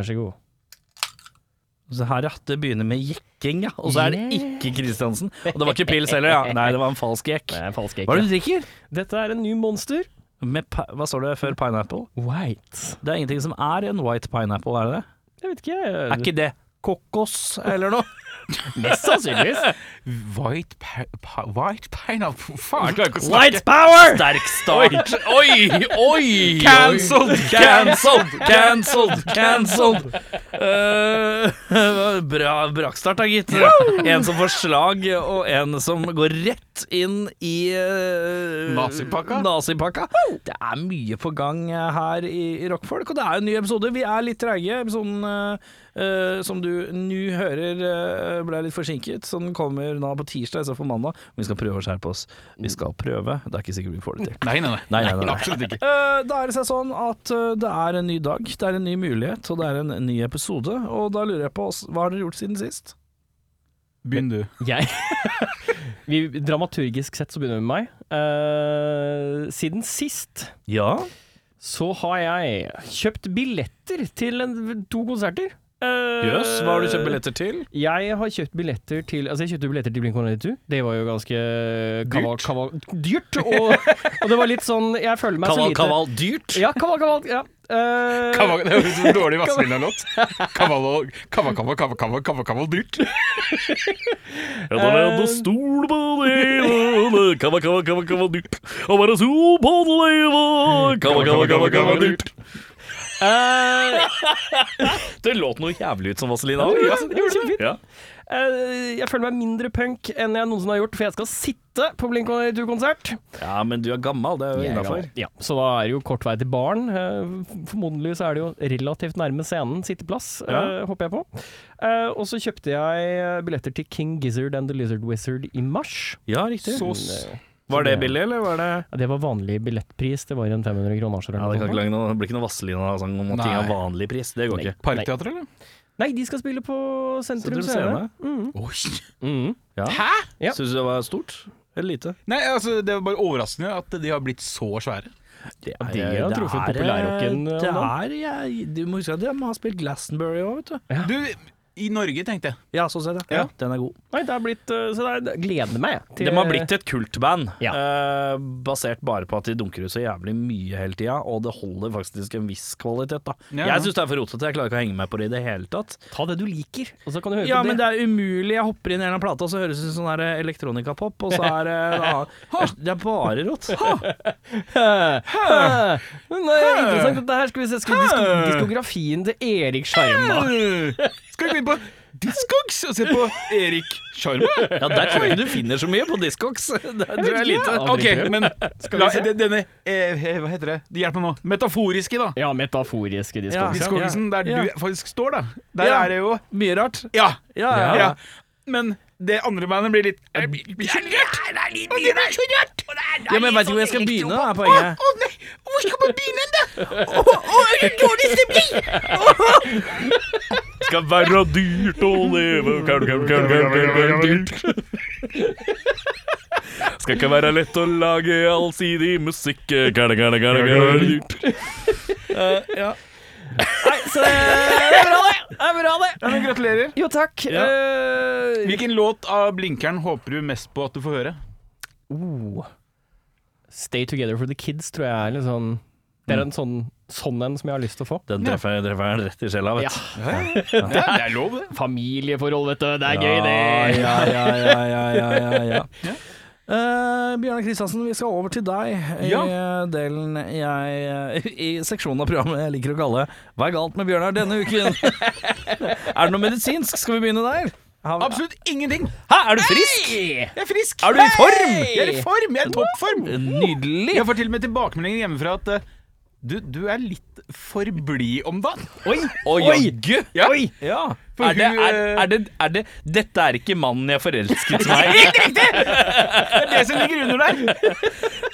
Vær så god. Så her, ja. Det begynner med jekking, ja. Og så er det ikke Kristiansen. Og det var ikke pils heller, ja. Nei, det var en falsk jekk. Det er falsk Hva er det du drikker? Dette er en ny monster. Med hva står det før pineapple? White. Det er ingenting som er en white pineapple, er det det? Jeg vet ikke. Er ikke det kokos eller noe? Mest sannsynligvis. White, white pineapple Faen, klarer ikke å snakke. White power! Sterk start. Oi, oi! Cancelled, cancelled, cancelled, cancelled. Uh, bra brakstart da, gitt. En som får slag, og en som går rett inn i uh, Nazipakka? nazipakka. Det er mye på gang her i, i Rockfolk, og det er jo en ny episode. Vi er litt treige. Episoden eh, eh, som du nå hører, uh, ble litt forsinket. Så den kommer nå på tirsdag istedenfor mandag. Vi skal prøve å skjerpe oss. Vi skal prøve. Det er ikke sikkert vi får det til. Nei, nei, nei. Nei, nei, nei. Absolutt ikke. Uh, Da er det seg sånn at det er en ny dag, det er en ny mulighet, og det er en ny episode. Og da lurer jeg på, oss- hva har dere gjort siden sist? Begynn du. Jeg vi, Dramaturgisk sett så begynner vi med meg. Uh, siden sist Ja. så har jeg kjøpt billetter til en, to konserter. Eh, yes, hva har du kjøpt billetter til? Jeg har kjøpt billetter til Altså jeg kjøpte billetter til Blink-182. Det var jo ganske kaval, Dyrt? kaval, dyrt. Og, og det var litt sånn Jeg føler meg så lite kaval, dyrt? Ja, kaval, kaval. Ja. Uh, Kaval, det høres ut som en dårlig Vazelina-låt. Kaval, og- kaval, kaval, kaval, kaval, kaval, kaval, dyrt. Ja, da er det stol på det Kaval, kaval, kaval, kaval, dyrt. Og bare sol på det Kaval, kaval, kaval, kaval, dyrt. Eh, Det låt noe jævlig ut som Vazelina. Ja, det gjorde det. Ja. eh, jeg føler meg mindre punk enn jeg noensinne har gjort, for jeg skal sitte på Blink-182-konsert. ja, men du er gammel, det er jo innafor. Ja, så da er det jo kort vei til baren. Eh, Formodentlig så er det jo relativt nærme scenen sitteplass, Ja. håper jeg på. Og så kjøpte jeg billetter til King Gizzard and the Lizard Wizard i mars. Ja, riktig. Så, Var det billig, eller var det Ja, det var vanlig billettpris, det var en 500 kroner. Ja, det, kan ikke lage noe, det blir ikke noe Vazelina-sang om at ting av vanlig pris. Det går Nei. ikke. Parkteater, eller? Nei, de skal spille på Sentrum Sentrum Scene. Mm. Oi. Mm. Ja. Hæ? Ja. Syns du det var stort eller lite? Nei, altså, det var bare overraskende at de har blitt så svære. Det er, de har truffet populærrocken, Det eh, er jeg, Du må huske at de har spilt Glastonbury òg, vet du. Du, i Norge, tenkte jeg. Ja, sånn sett, ja. Ja. Den er god. Nei, det har blitt eh, Så det er, gleder meg jeg, til De har blitt et kultband, Ja. uh, basert bare på at de dunker ut så jævlig mye hele tida, og det holder faktisk en viss kvalitet, da. Ja, ja. Jeg syns det er for rotete, jeg klarer ikke å henge med på det i det hele tatt. Ta det du liker, og så kan du høre Ja, på men det. det er umulig. Jeg hopper inn i en eller annen plate, og så høres det ut som sånn elektronikapop, og så er det ja, Det er bare rot. Nei, interessant dette her. Skal vi se skal disko diskografien til Erik Sjarma. Skal vi på Discogs og se på Erik Sjarma? Ja, der tror jeg ikke du finner så mye på Discogs. Der tror jeg lite. Ok, men la, de- denne eh, eh, Hva heter det? Hjelp meg nå. Metaforiske, da. Ja, metaforiske Ja, diskografier. Discogsen der Ja. du faktisk står, da. Der Ja. er det jo Mye rart. Ja. Ja, ja, Ja. ja. ja. Men det andre bandet blir litt Det blir- blir så rart! Ja, men jeg veit ikke hvor jeg skal begynne, da, er poenget. Å nei, hvor skal man begynne da? Å, å, det dårlig stemning? Skal være dyrt å leve. Skal ikke være lett å lage allsidig musikk. Eh, ja. Nei, så det er bra, det. Det er bra, det. Ja, men gratulerer. Jo, takk. Ja. Uh, Hvilken låt av Blinkeren håper du mest på at du får høre? Uh, Stay Together for the Kids tror jeg er litt sånn Det er en sånn sånn en som jeg har lyst til å få. Den treffer jeg treffer jeg rett i sjela, vet Ja. du. Ja, det er lov, det. Familieforhold, vet du. Det er gøy, det. Ja, ja, ja, ja, ja, ja, ja. Eh, Bjørnar Kristiansen, vi skal over til deg i Ja. delen jeg I seksjonen av programmet jeg liker å kalle 'Hva er galt med Bjørnar denne uken?' er det noe medisinsk? Skal vi begynne der? Har- Absolutt ingenting. Hæ, er du frisk? Jeg er frisk. Er du i form? Jeg er i form. Jeg er i toppform. Nydelig. Jeg får til og med tilbakemeldinger hjemmefra at eh, du, du er litt for blid om dagen. Oi! Oi! Oi! Ja. Oi! Ja. Er det, er, eh, er, det, er det Dette er ikke mannen jeg forelsket meg i. Det er det som ligger under der.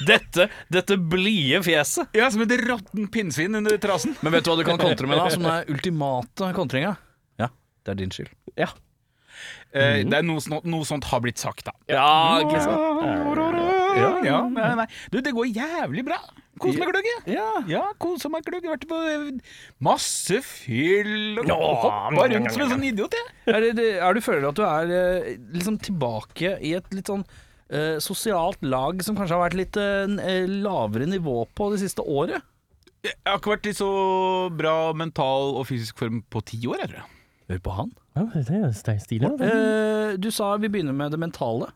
Dette, dette blide fjeset. Ja, Som et råttent pinnsvin under trasen. Men vet du hva du kan kontre med, da? Som den ultimate kontringa? Ja, det er din skyld. Ja. Mm. det er noe, noe sånt har blitt sagt, da. Ja, ikke sant? Ja, ja, nei, nei. Du, det går jævlig bra. Kose meg gløgg. Ja. Ja, kose meg gløgg. Vært på eh, masse fyll og hoppa rundt som en sånn idiot, jeg. Er, det, er du føler at du er eh, liksom tilbake i et litt sånn uh, sosialt lag som kanskje har vært litt uh, lavere nivå på det siste året? Jeg har ikke vært i så bra mental og fysisk form på ti år, jeg tror jeg. Hør på han. Ja, det er stilig. Uh. Eh, du sa vi begynner med det mentale.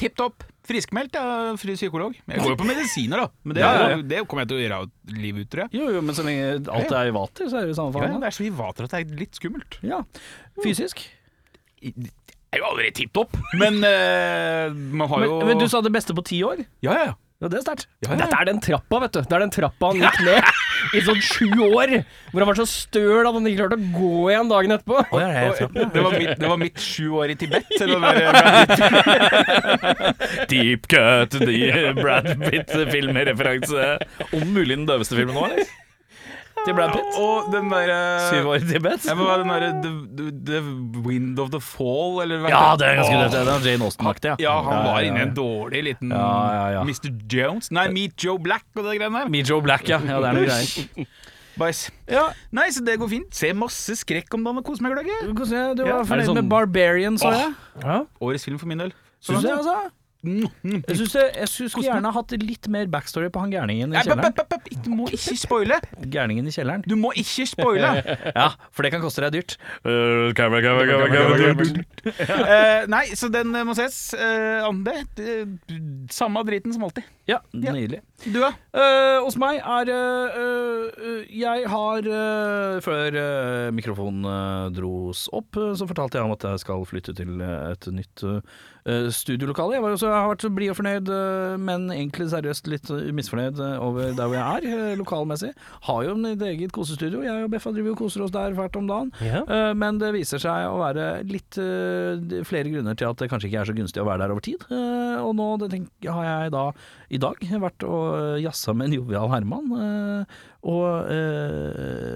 Tipp topp. Friskmeldt, ja. fri psykolog. Jeg går jo på medisiner, da. Men det, Ja, ja, ja. det kommer jeg til å gjøre livet ut, tror jeg. Jo, jo, men så lenge alt er i vater, så er det jo samme Ja, faen. det er så mye vater at det er litt skummelt. Ja. Fysisk. Jeg er jo aldri tipp topp, men uh, man har Men, jo men du sa det beste på ti år? Ja, ja, ja. Ja, det er sterkt. ja, ja. Dette er den trappa, vet du. Det er den trappa han gikk ned i sånn sju år. Hvor han var så støl at han ikke klarte å gå igjen dagen etterpå. Det var mitt, det var mitt sju år i Tibet. Eller det var. Deep cut, Brad Pitt-filmreferanse. Om mulig den døveste filmen nå, eller? Til Brad Pitt. Og den derre Syv år i Tibet. Ja, men hva er den derre the, the, Wind of the Fall, eller hva Ja, det er ganske. Det er Jane Austen-aktig, ja. Ja, han var ja, inne i en dårlig liten Ja, ja, ja. Mr. Jones. Nei, Meet Joe Black og det greiene der. Meet Joe Black, ja. ja det er noe greier. Bæsj. Ja, Nei, så det går fint. Se masse skrekk om dagen og kose meg gløgg. du du Ja, var er fornøyd sånn- med Barbarian, sa jeg. Ja. Årets film for min del. Syns det, altså. Jeg syns jeg, jeg synes skulle gjerne hatt litt mer backstory på han gærningen i kjelleren. Du må ikke spoile! Gærningen i kjelleren. Du må ikke spoile! Ja, for det kan koste deg dyrt. Eh, nei, så den eh, må ses. Uh, Ande, eh, samme driten som alltid. Ja, nydelig. Du, ja. Uh, hos meg er uh, uh, Jeg har Før mikrofonen dros opp, så fortalte jeg om at jeg skal flytte til et nytt studiolokale. Jeg, var også, jeg har vært blid og fornøyd, men egentlig seriøst litt misfornøyd over der hvor jeg er, lokalmessig. Har jo mitt eget kosestudio. Jeg og Beffa driver og koser oss der hvert om dagen. Ja. Men det viser seg å være litt flere grunner til at det kanskje ikke er så gunstig å være der over tid. Og nå det tenk, har jeg da i dag vært og jazza med en jovial Herman. eh, Og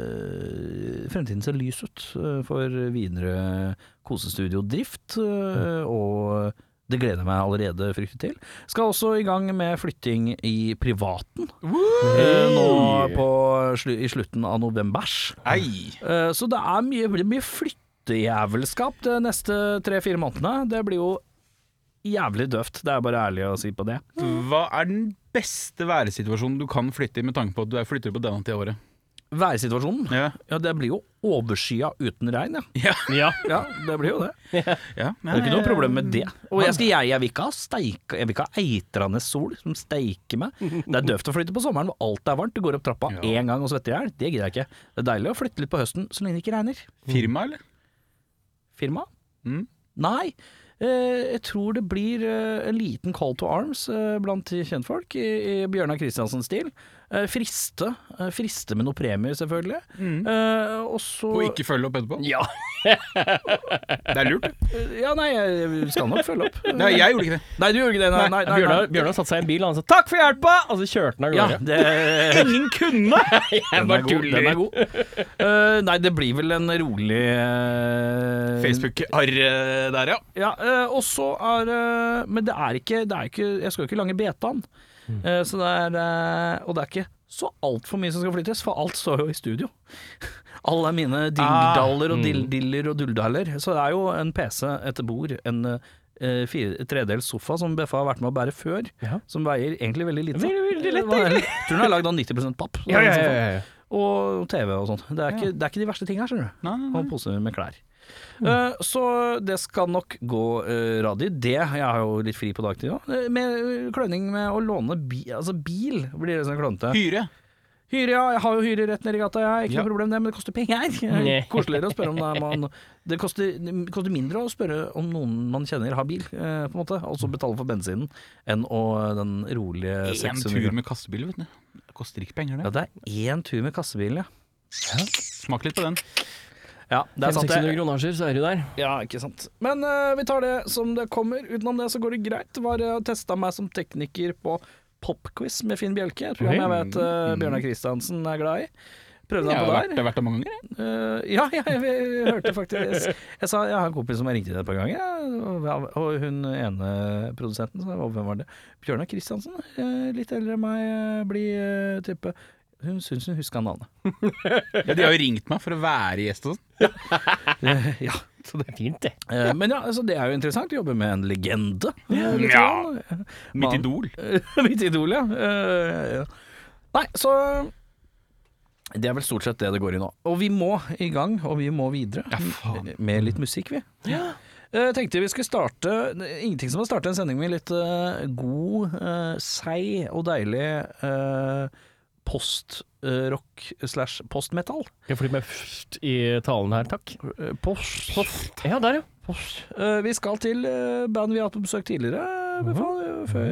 eh, fremtiden ser lys ut eh, for videre kosestudiodrift. Og det gleder jeg meg allerede fryktelig til. Skal også i gang med flytting i privaten. eh, Nå på, i slutten av novembers. Eh, Så det er mye, mye flyttejævelskap de neste tre-fire månedene. Det blir jo jævlig døvt, det er bare ærlig å si på det. Hva er den beste væresituasjonen du kan flytte i med tanke på at du er flytter på denne tida av året? Værsituasjonen, Ja. ja det blir jo overskya uten regn, ja. Ja. Ja, det blir jo det. ja. Det er ikke noe problem med det. Og jeg, skal, jeg, jeg vil ikke ha steika Jeg vil ikke ha eitrende sol som steiker meg. Det er døvt å flytte på sommeren hvor alt er varmt. Du går opp trappa Ja. én gang og svetter i hjel. Det gidder jeg ikke. Det er deilig å flytte litt på høsten så lenge det ikke regner. Firma, eller? Firma? Mm. Nei. Eh, jeg tror det blir eh, en liten call to arms eh, blant kjentfolk i, i Bjørnar Kristiansen-stil. Eh, friste. Eh, friste med noe premie, selvfølgelig. Eh, og så Og ikke følge opp etterpå? ja. Det er lurt. Ja, nei, jeg skal nok følge opp. Nei, jeg gjorde ikke det. Nei, du gjorde ikke det. Nei, nei, nei, Bjørnar. Bjørnar satte seg i en bil, og han sa 'takk for hjelpa', og så kjørte han av Ja, gårde. det Ingen kunne! Jeg Den bare er god. tuller. Den er god. Eh, nei, det blir vel en rolig uh, Facebook-arr der, ja. Ja, eh, og så er det Men det er ikke, det er ikke Jeg skal jo ikke lange betaen. Mm. så det er eh, Og det er ikke så altfor mye som skal flyttes, for alt står jo i studio. Alle mine dingdaller og dill, diller og dulldaller. Så det er jo en PC, et bord, en eh, fire, tredels sofa som Beffa har vært med å bære før, Ja. som veier egentlig veldig lite. Veldig, veldig lett, Jeg tror den er lagd av 90 papp. Ja, ja. Og TV og sånn. Det, det er ikke de verste tinga, skjønner du. Nei, nei, nei. Og poser med klær. Eh, så det skal nok gå uh, radio. Det, jeg har jo litt fri på dagtid òg. Med eh, kløning med å låne bi, altså bil, blir det sånn klønete. Hyre. Hyre, ja. Jeg har jo hyre rett nedi gata, jeg. Ikke Ja. noe problem det, men det koster penger. Koseligere å spørre om det er man Det koster, det koster mindre å spørre om noen man kjenner har bil, eh, på en måte. Og så betale for bensinen, enn å den rolige En tur med kassebil, vet du. Det koster ikke penger, Ja, det. det er én tur med kassebil, ja. Smak litt på den. Ja, det er sant, 500-600 kronasjer, så er du der. Ja, ikke sant. Men uh, vi tar det som det kommer. Utenom det så går det greit. Var uh, testa meg som tekniker på popquiz med Finn Bjelke. Et program jeg vet uh, Bjørnar Kristiansen er glad i. Prøvde Jeg har vært, jeg har vært der mange ganger. Eh, ja, ja, jeg, jeg hørte faktisk Jeg sa jeg har en kompis som har ringt inn et par ganger, og, og hun ene produsenten så hvem var det? Bjørnar Kristiansen. eh, Litt eldre enn meg, eh, blid eh, type. Hun syns hun huska navnet. Ja, de har jo ringt meg for å være gjest og sånn. Eh, ja, så det er Fint, det. Eh, Men ja, altså, det er jo interessant jobbe med en legende. Ja. ja. Mitt idol. Mitt idol, ja. Eh. Nei, så Det er vel stort sett det det går i nå. Og vi må i gang, og vi må videre. Ja, faen. Med litt musikk, vi. Ja. Jeg tenkte vi skulle starte Ingenting som å starte en sending med litt uh, god, uh, seig og deilig uh, post-rock slash postmetal. Jeg få litt først i talen her, takk? Post. post. Ja, der, ja. Eh, vi skal til uh, band vi har hatt på besøk tidligere, mm -hmm. før,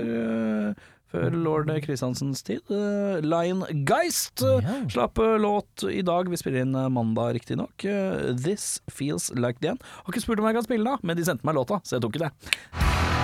eh, før lord Kristiansens tid. Uh, Line Geist Ja. slapp låt i dag. Vi spiller inn mandag, riktignok. Uh, This Feels Like The End. Har ikke spurt om jeg kan spille da, men de sendte meg låta, så jeg tok ikke det.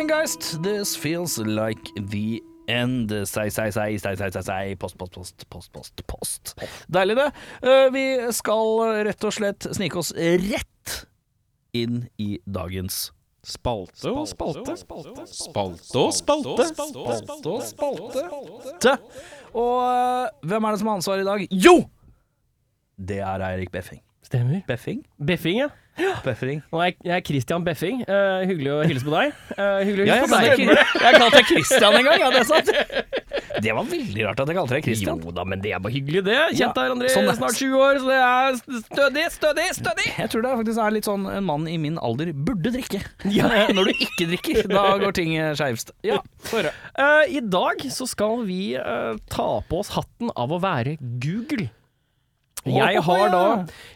Kleingeist, this feels like the end. Sei, sei, sei, sei, sei, sei, sei. Post, post, post, post, post, post. Deilig, det. Eh, Vi skal rett og slett snike oss rett inn i dagens Spalte og spalte. Spalte og spalte. Spalte og spalte. Og eh, hvem er det som har ansvaret i dag? Jo! Det er Eirik Beffing. Stemmer. Beffing? Beffing, ja. Beffing. Og jeg, jeg er Christian Beffing. Uh, hyggelig å hilse på deg. Uh, hyggelig å hilse jeg, på deg. jeg, kalte deg Christian en gang, ja, det er sant. Det var veldig rart at jeg kalte deg Christian. Jo da, men det er bare hyggelig, det. Kjent Ja, deg, André, sånn snart 20 år, så det er stødig, stødig, stødig. Jeg tror det faktisk er litt sånn en mann i min alder burde drikke. Ja. Når du ikke drikker, da går ting eh, skeivst. Ja, få høre. Eh, I dag så skal vi eh, ta på oss hatten av å være Google. Jeg har da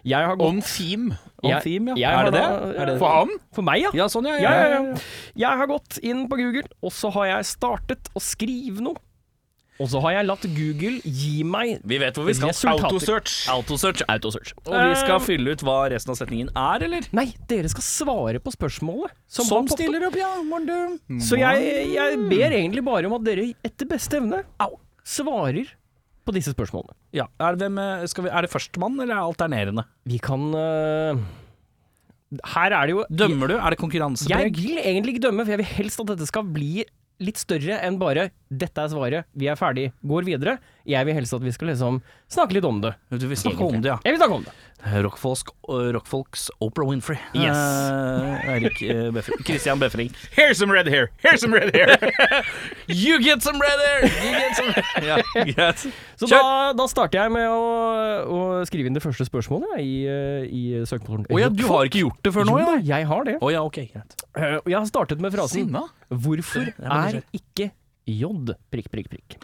Jeg har gått On theme. Theme, ja. Er det det? Er det det? For han? For meg, ja. Ja, sånn, ja. Ja, ja, ja. Jeg har gått inn på Google, og så har jeg startet å skrive noe. Og så har jeg latt Google gi meg Vi vet hvor vi skal. Resultater. Autosearch. Autosearch. Autosearch. Og vi skal Eh, fylle ut hva resten av setningen er, eller? Nei, dere skal svare på spørsmålet. Som, Som stiller opp, ja. Morten. Så jeg, jeg ber egentlig bare om at dere etter beste evne Au. svarer på disse spørsmålene. Ja. Er det, hvem, eh, vi, er det førstemann, eller er det alternerende? Vi kan uh, Her er det jo Dømmer du? Er det Jeg vil egentlig ikke dømme, for jeg vil helst at dette skal bli litt større enn bare 'dette er svaret, vi er ferdig, går videre'. Jeg vil helst at vi skal liksom snakke litt om det. Du vil snakke om det, ja. Jeg vil snakke om det. Rockfolks, rockfolks Oprah Winfrey. Yes. Uh, Erik uh, Befring. Christian Befring. Here's some red hair. Here's some red hair. You get some red hair! You get some Ja, greit. Så da, da starter jeg med å, å skrive inn det første spørsmålet i, øh, i søkemotoren. Å ja, du har ikke gjort det før nå, Jo jeg har det. Oh, ja, okay, greit. Eh, jeg har startet med frasen Sinna. 'Hvorfor er ikke J prikk, prikk, prikk'?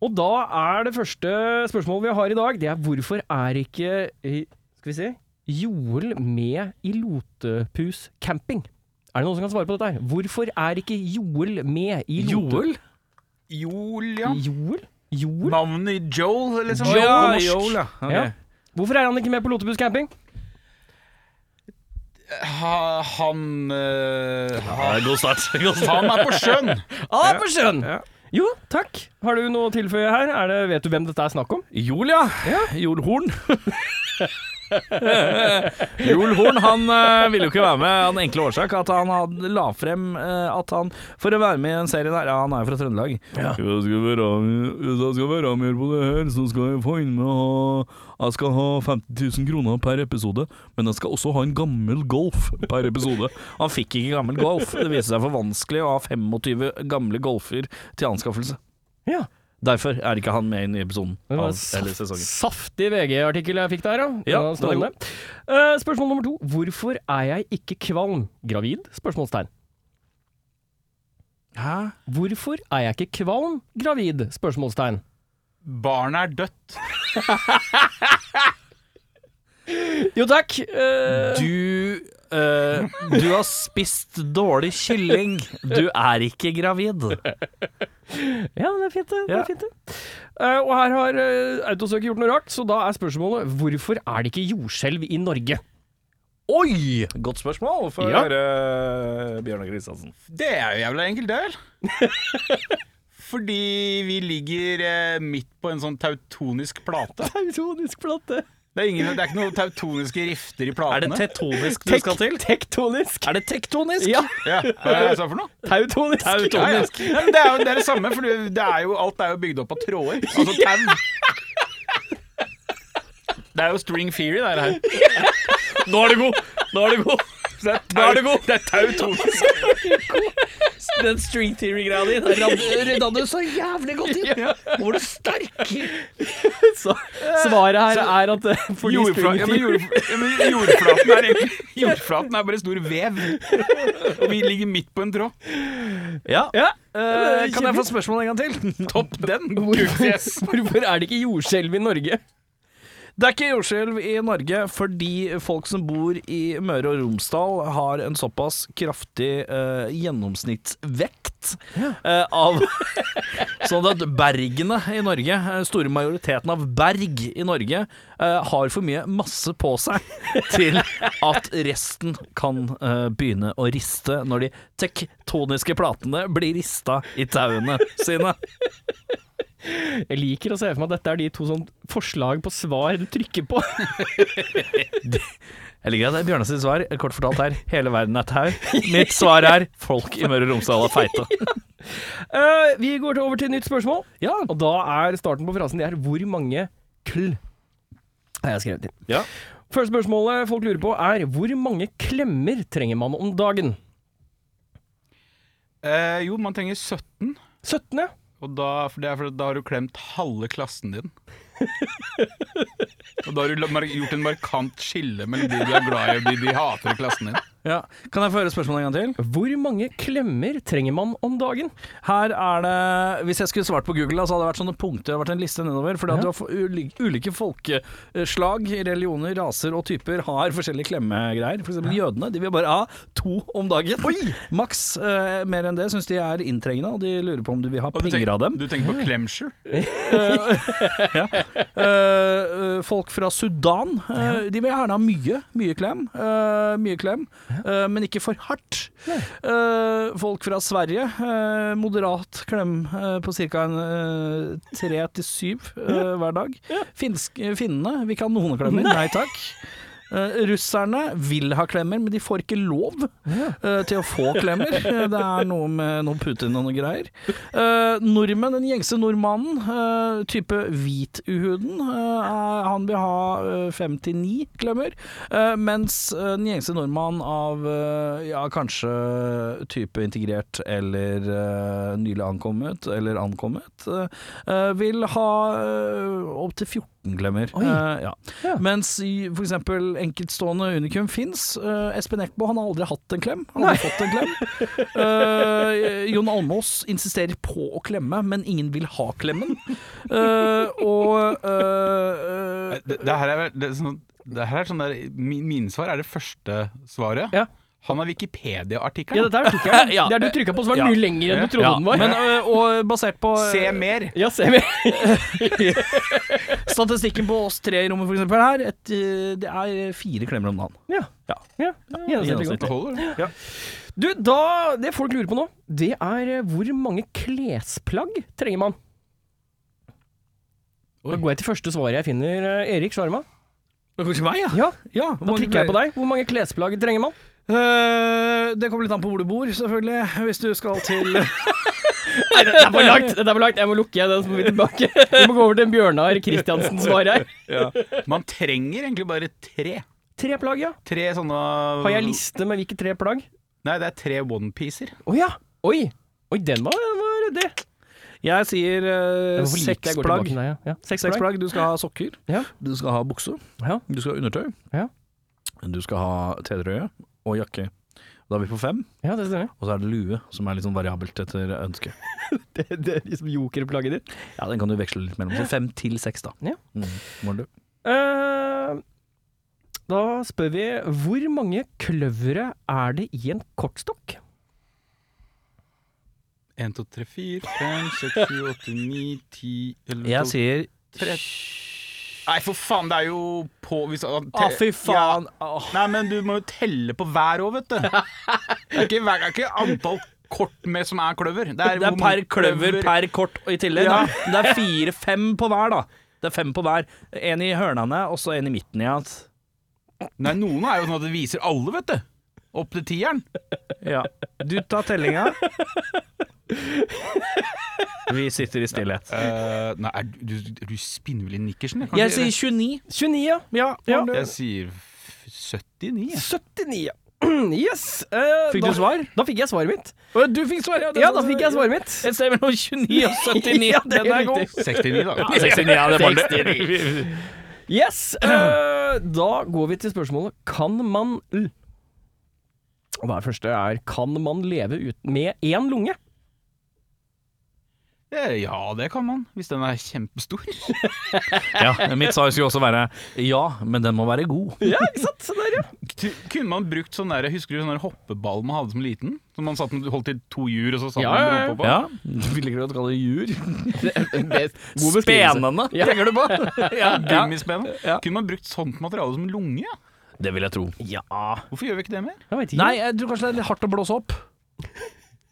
Og da er det første spørsmålet vi har i dag, det er hvorfor er ikke eh, Skal vi se Joel med i Lotepus camping? Er det noen som kan svare på dette her? Hvorfor er ikke Joel med i Lote... Joel? Joel, ja. Joel? Joel? Navnet Joel, liksom. Joel ja. Joel, ja. Okay. Ja. Hvorfor er han ikke med på Lotepus camping? Ha, han øh, Ja, God start. God start. Han er på sjøen. Ah, på sjøen! Ja. Jo, takk. Har du noe å tilføye her? Er det, vet du hvem dette er snakk om? Julia ja. jordhorn Horn. Joel Horn han eh, ville jo ikke være med av den enkle årsak at han hadde, la frem eh, at han For å være med i den serien der, ja, han er jo fra Trøndelag Ja. jeg, skal være, hvis jeg skal være med på det her, så skal jeg få inn med å Jeg skal ha 50 000 kroner per episode, men jeg skal også ha en gammel Golf per episode. Han fikk ikke gammel Golf. Det viste seg for vanskelig å ha 25 gamle Golfer til anskaffelse. Ja. Derfor er ikke han med i den nye episoden. Av, eller sesongen. saftig VG-artikkel jeg fikk der, ja. Ja. Eh, spørsmål nummer to. Hvorfor er jeg ikke kvalm? Gravid? Spørsmålstegn. Hæ? Hvorfor er jeg ikke kvalm? Gravid? Spørsmålstegn. Barnet er dødt. Jo takk. Uh, Du uh, Du har spist dårlig kylling. Du er ikke gravid. Ja, det er fint, det. det, Ja. er fint, det. Uh, og her har uh, Autosøket gjort noe rart, så da er spørsmålet hvorfor er det ikke jordskjelv i Norge? Oi! Godt spørsmål. for Ja. høre, Bjørnar Kristiansen. Det er jo jævla enkelt, det vel? Fordi vi ligger uh, midt på en sånn tautonisk plate. tautonisk plate. Det er, ingen, det er ikke noen tautoniske rifter i platene. Er det tektonisk du skal til? Tektonisk. Er det tektonisk? Ja, Ja, hva er det jeg sa for noe? tautonisk. Ja, ja. Ja, men det, er jo, det er det samme, for det er jo, alt er jo bygd opp av tråder. Altså tau. Det er jo string theory, det her. Nå er du god! Nå er du god! Så det er Nå er du god! Det er tautonisk. Den string theory-greia di rydda du så jævlig godt inn. Nå var du sterk. Så svaret her er at eh, fordi Jordfla, ja, men jord, ja, men jordflaten er egentlig Jordflaten er bare stor vev. Og vi ligger midt på en tråd. Ja. Ja, Uh, kan jeg få spørsmål en gang til? Topp den! Hvorfor, Hvorfor er det ikke jordskjelv i Norge? Det er ikke jordskjelv i Norge fordi folk som bor i Møre og Romsdal har en såpass kraftig uh, gjennomsnittsvekt uh, av Sånn at bergene i Norge, eh, store majoriteten av berg i Norge, uh, har for mye masse på seg til at resten kan begynne å riste når de tektoniske platene blir rista i tauene sine. Jeg liker å se for meg at dette er de to sånn forslag på svar du trykker på. Jeg liker at det er Bjørnar sitt svar, kort fortalt her, hele verden er tau. Mitt svar er folk i Møre og Romsdal er feite. Eh, vi går over til et nytt spørsmål. Ja. Og da er starten på frasen det er 'hvor mange kl' har jeg skrevet inn. Ja. Første spørsmålet folk lurer på er 'hvor mange klemmer trenger man om dagen'? Uh, jo, man trenger 17. 17, ja. Og da, for det er fordi da har du klemt halve klassen din. og da har du gjort en markant skille mellom de du er glad i og de de hater i klassen din. Ja. Kan jeg få høre spørsmålet en gang til? Hvor mange klemmer trenger man om dagen? Her er det Hvis jeg skulle svart på Google, så hadde det vært sånne punkter, det hadde vært en liste nedover. Fordi at Ja. du har ulike, folkeslag, religioner, raser og typer har forskjellige klemmegreier. For eksempel jødene. De vil bare ha to om dagen. Maks. Uh, mer enn det syns de er inntrengende, og de lurer på om du vil ha Og du, penger tenker, av dem. du tenker på Clemsure? ja. uh, folk fra Sudan, eh, de vil gjerne ha mye, mye klem. eh, mye klem, eh, men ikke for hardt. Uh, folk fra Sverige, uh, moderat klem uh, på ca. tre til syv hver dag. Finsk, finnene vi kan noen klemmer, nei takk. Eh, russerne vil ha klemmer, men de får ikke lov eh, til å få klemmer. Det er noe med noe Putin og noe greier. Eh, nordmenn, den gjengse nordmannen, type hvituhuden, uh, han vil ha fem til ni klemmer. Mens den gjengse nordmann av ja, kanskje type integrert eller nylig ankommet eller ankommet, vil ha opptil 14 klemmer. Oi. Uh, ja. Ja. Mens eksempel enkeltstående unikum fins. Espen Eckbo han har aldri hatt en klem. Han har aldri fått en klem. Uh, Jon Almås insisterer på å klemme, men ingen vil ha klemmen. Eh, og eh, Det, det her er vel det, er sånn, det her er sånn der min, Mine svar er det første svaret. Ja. Han har Ja, Wikipedia-artikkelen. dette er artikkelen. Ja. Det er du trykka på, så var Ja. mye lenger enn du trodde ja, den var. men, eh, og basert på Se mer! ja, se mer. statistikken på oss tre i rommet, for eksempel, her, et, det er fire klemmer om dagen. Ja. Ja. ja. Gjennomsnittlig Gjennomsnittlig. Du, da, det folk lurer på nå, det er hvor mange klesplagg trenger man? Da går jeg til første svaret jeg finner. Erik. Hos meg, ja. Ja, ja da trykker jeg på deg. Hvor mange klesplagg trenger man? Eh, det kommer litt an på hvor du bor, selvfølgelig. Hvis du skal til Nei, det er for langt! Det er for langt. Jeg må lukke den, så må vi tilbake. Vi må gå over til en Bjørnar Kristiansens svar her. Man trenger egentlig bare tre. Tre plagg, ja. Tre sånne Har jeg liste med hvilke tre plagg? Nei, det er tre onepiecer. Å ja! Oi! Oi, den var, den var det. Jeg sier uh, seks plagg. deg, ja. Ja, Seks Seks plagg. plagg. Du skal ha sokker, Ja. du skal ha bukse, Ja. du skal ha undertøy, Ja. du skal ha T-trøye og jakke. Da er vi på fem, ja, det stemmer. og så er det lue, som er litt sånn variabelt etter ønske. Det, det er liksom jokerplagget ditt. Ja, den kan du veksle litt mellom. Så fem til seks, da. Ja. Mm. Eh, da spør vi hvor mange kløvere er det i en kortstokk? 1, 2, 3, 4, 5, 6, 7, 8, 9, 10 11, Jeg sier Tre. Nei, for faen, det er jo på hvis, Å, fy faen. Ja. Nei, men du må jo telle på hver òg, vet du. Det er ikke, det er ikke antall kort med som er kløver. Det er, Det er per kløver, kløver per kort og i tillegg. Ja. Det er fire-fem på hver, da. Det er fem på hver. En i hørnene, og så en i midten igjen. Nei, noen er jo sånn at det viser alle, vet du. Opp til tieren. Ja. Du tar tellinga. Vi sitter i stillhet. Eh, nei, er du, du, du spinnvill i nikkersen? Jeg sier 29. 29, ja. Ja. Ja. Jeg sier f- 79. jeg. 79, ja. Yes. eh, Fikk da, du svar? Da fikk jeg svaret mitt. Å, Du fikk svar, ja. Ja, da fikk jeg svaret mitt. Et sted mellom 29 og 79. Ja, det er Den er god. riktig. 69, da. Ja, 69, ja, det var det. Yes. eh, da går vi til spørsmålet Kan man l Og det første er Kan man leve ut med én lunge? Eh, Ja, det kan man. Hvis den er kjempestor. Ja, mitt svar skulle også være ja, men den må være god. Ja, ikke sant? Der, ja. Kunne man brukt sånn der, Husker du sånn hoppeball man hadde som liten? Som man satt holdt i to hjul, og så satt Ja, man rumpa på? Ja, du ville ikke kalle det hjul. God. Spenende, Ja. tenker du på? ja, ja. Ja. Kunne man brukt sånt materiale som lunge? Det vil jeg tro. Ja, Hvorfor gjør vi ikke det mer? jeg vet ikke. Nei, jeg tror kanskje det er litt hardt å blåse opp.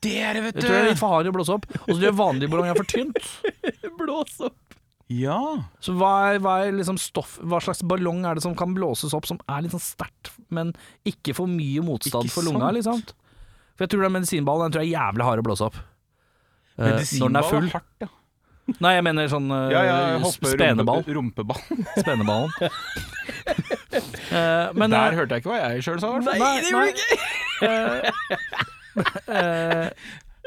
Det er det, vet Jeg tror det er litt for hard å blåse opp. Og så gjør vanlig ballong er for tynt. blås opp. Ja. Så hva er, hva er liksom stoff Hva slags ballong er det som kan blåses opp som er litt sånn sterkt, men ikke for mye motstand Ikke for lunga, liksom? For jeg tror den medisinballen den tror jeg er jævlig hard å blåse opp. Eh, når den Medisinball er full. hardt, ja. Nei, jeg mener sånn uh, Ja, ja, speneball. rumpe- Rumpeball. Speneballen. uh, men Der eh, hørte jeg ikke hva jeg sjøl sa. i hvert fall. Nei, det gjorde du ikke!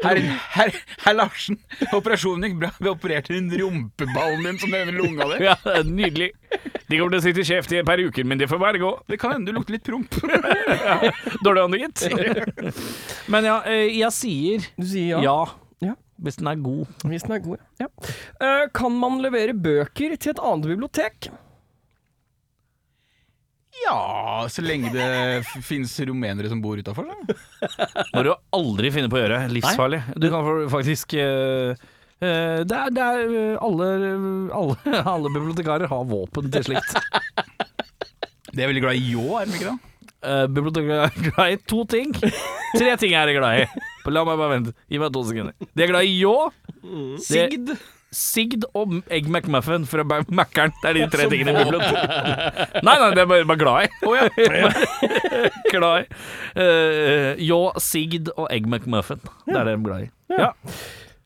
Herr, her, her Larsen, operasjonen gikk bra. Vi opererte inn rumpeballen din som denne lunga di. Ja, nydelig. De kommer til å sitte kjeft i et par uker, men det får bare gå. Det kan hende du lukter litt promp. Dårlig ånde, gitt. Men ja, eh, jeg sier Du sier ja. ja. Ja. Hvis den er god. Hvis den er god, ja. Eh, kan man levere bøker til et annet bibliotek? Ja, så lenge det finnes rumenere som bor utafor, så. må du aldri finne på å gjøre. Livsfarlig. Du kan faktisk uh, eh, det er, det er eh, alle, alle, alle bibliotekarer har våpen til slikt. De er veldig glad i ljå, er de ikke det? Uh, bibliotekarer er glad i to ting. Tre ting er de glad i. La meg bare vente. Gi meg to sekunder. De er glad i ljå, Sigd. Sigd og egg McMuffin fra Mækkern. Det er de tre tingene i Bibelen. Nei, nei, det er bare, bare glad i. Oh, ja. glad i. Uh, ljå, sigd og egg McMuffin. Det er det de er glad i. Ja.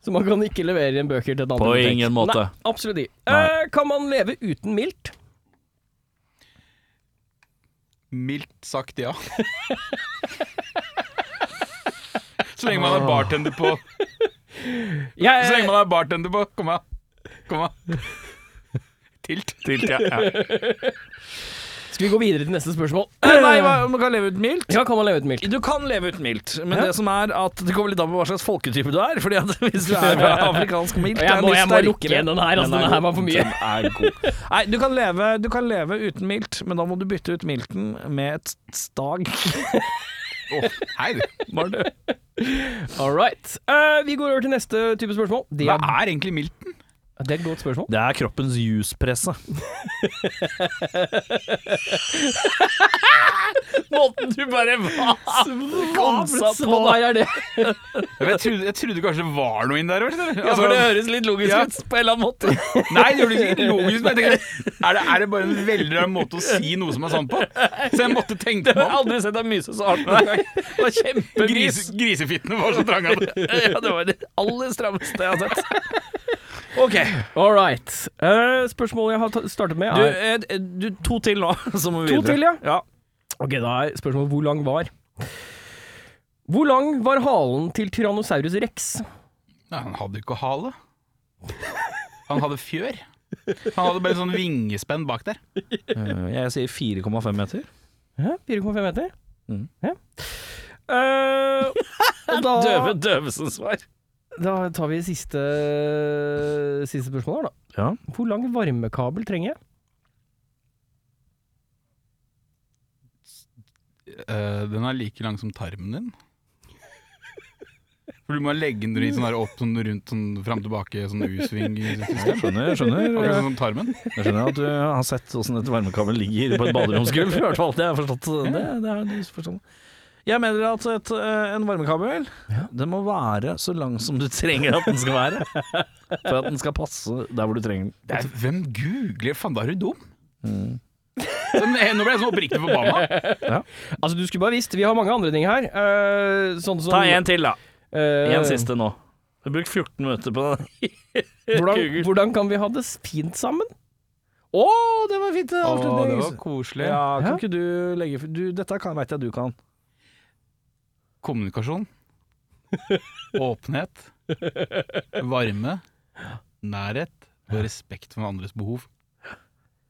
Så man kan ikke levere inn bøker til et annet På ingen måte. Nei, absolutt ikke. Eh, kan man leve uten mildt? Mildt sagt ja. Så lenge man er bartender på Jeg, Så lenge man er bartender på Kom an. Kom an. Tilt. Tilt, ja. ja. Skal vi gå videre til neste spørsmål? Nei, hva, man kan leve uten mildt. Ja, kan man leve uten mildt? Du kan leve uten mildt, men Ja. det som er at det kommer litt an på hva slags folketype du er. Fordi at hvis du er afrikansk mildt, Jeg må, jeg må lukke igjen den her, altså. Den er Den her god. var for mye. Den er god. Nei, du kan, leve, du kan leve uten mildt, men da må du bytte ut milten med et stag. Hei, du. Var det? All right. Uh, vi går over til neste type spørsmål. Det Hva er egentlig milten? Det er et godt spørsmål. Det er kroppens juspresse. Måten du bare konsa på deg, er det? Jeg trodde, jeg trodde kanskje det var noe inn der. Ja, for det høres litt logisk Ja. ut på en eller annen måte. Nei, det gjør ikke logisk. Men jeg tenker, er, det, er det bare en veldig rar måte å si noe som er sant på? Så jeg måtte tenke Jeg meg har aldri sett deg myse så hardt noen gang. Det var. Gris, grisefittene var så trange. Ja, det var det aller strammeste jeg har sett. Ok. All right. Uh, spørsmålet jeg har startet med, Du, er eh, du, to til nå, så må vi To til, ja. ja. Ok, da er spørsmålet hvor lang var Hvor lang var halen til Tyrannosaurus rex? Nei, han hadde jo ikke hale. Han hadde fjør. Han hadde bare sånn vingespenn bak der. Uh, Jeg sier 4,5 meter. Ja, 4,5 meter? Mm. Ja. Uh, og da, Døve døvesens svar. Da tar vi siste, siste spørsmål her, da. Ja. Hvor lang varmekabel trenger jeg? Eh, den er like lang som tarmen din. For du må legge den i sånn der opp sånn rundt sånn fram tilbake, sånn U-sving. Jeg skjønner, jeg skjønner. Akkurat sånn som tarmen. Jeg skjønner at du har sett åssen et varmekabel ligger på et baderomsgulv. I hvert fall. Det har jeg forstått. Det, det er du forstått. Jeg mener at et, eh, en varmekabel Den må være så lang som du trenger at den skal være. For at den skal passe der hvor du trenger den. Det er, hvem googler Faen, da er du dum. Mm. Nå ble jeg sånn oppriktig forbanna. Altså, du skulle bare visst, vi har mange andre ting her. Uh, sånn som Ta en til, da. Uh, En siste nå. Du har brukt 14 minutter på den. Hvordan, hvordan kan vi ha det fint sammen? Å, det var fint! Å, det var koselig. Ja, kan Ja. ikke du legge du, Dette veit jeg du kan. Kommunikasjon. Åpenhet. Varme. Nærhet. Og respekt for andres behov.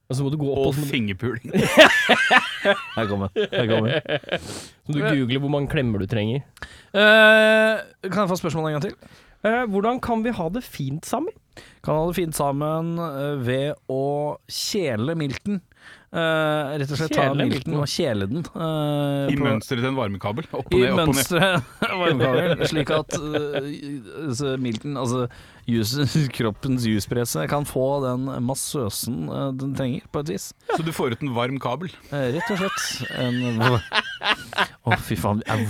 Og så må du gå opp Og og fingerpuling. Her kommer den. Her kommer den. så du googler hvor mange klemmer du trenger. Eh, kan jeg få spørsmålet en gang til? Eh, hvordan kan vi ha det fint sammen? Kan ha det fint sammen eh, ved å kjele milten. Eh, rett og slett ta Kjele ta milten? og kjele den. Uh, I på- mønsteret til en varmekabel. Opp og I ned, opp og ned. varmekabel, slik at uh, altså, milten, altså kroppens juspresse, kan få den massøsen uh, den trenger, på et vis. Så du får ut en varm kabel. Eh, rett og slett en Å, fy faen. eh,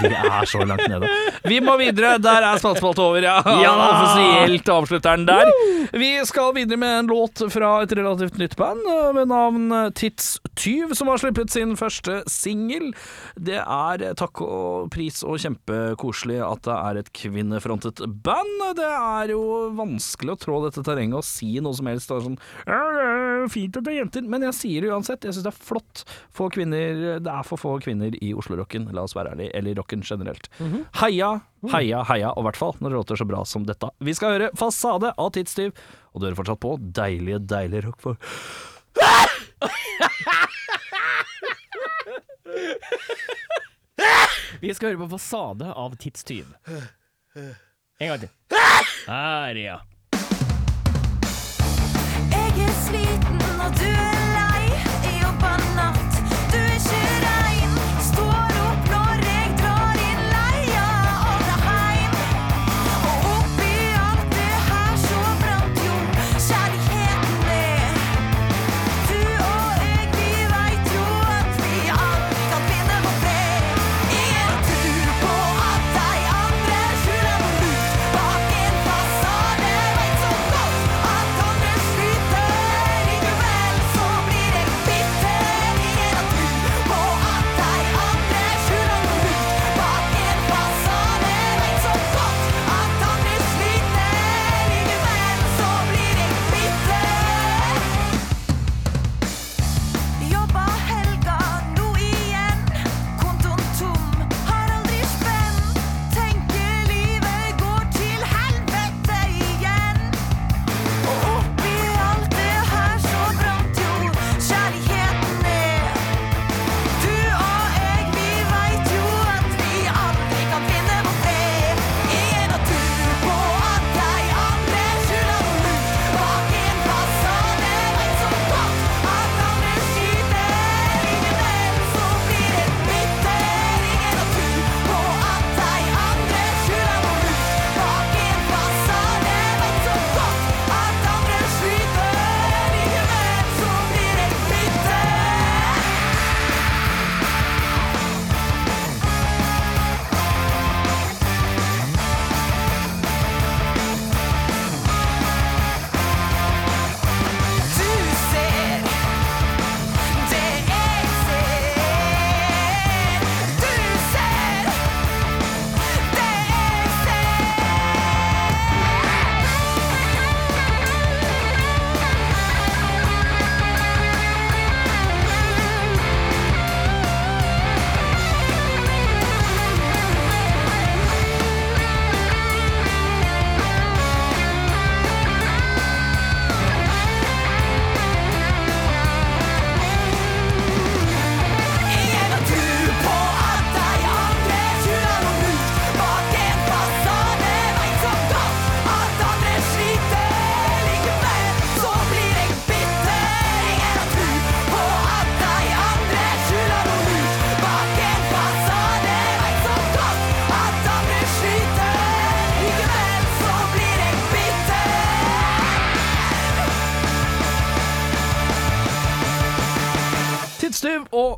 Vi er så langt nede. Vi må videre. Der er spaltespalt over, ja. Offisielt avslutter den der. Vi skal videre med en låt fra et relativt nytt band eh, med navn eh, Tidstyv, som har sluppet sin første singel. Det er eh, takk og pris og kjempekoselig at det er et kvinnefrontet band. Det er jo vanskelig å trå dette terrenget og si noe som helst. Det er sånn ja, det er fint at det er jenter, men jeg sier det uansett. Jeg syns det er flott. Få kvinner, det er for få kvinner i Oslo-rocken, la oss være ærlige, eller rocken generelt. Heia, heia, heia, og i hvert fall når det låter så bra som dette. Vi skal høre Fasade av Tidstyv, og du hører fortsatt på deilige, deilige rock for Vi skal høre på Fasade av Tidstyv. En gang til. Her, ja. Jeg er sliten og du er lei. Jobber natt, du er ikke rein.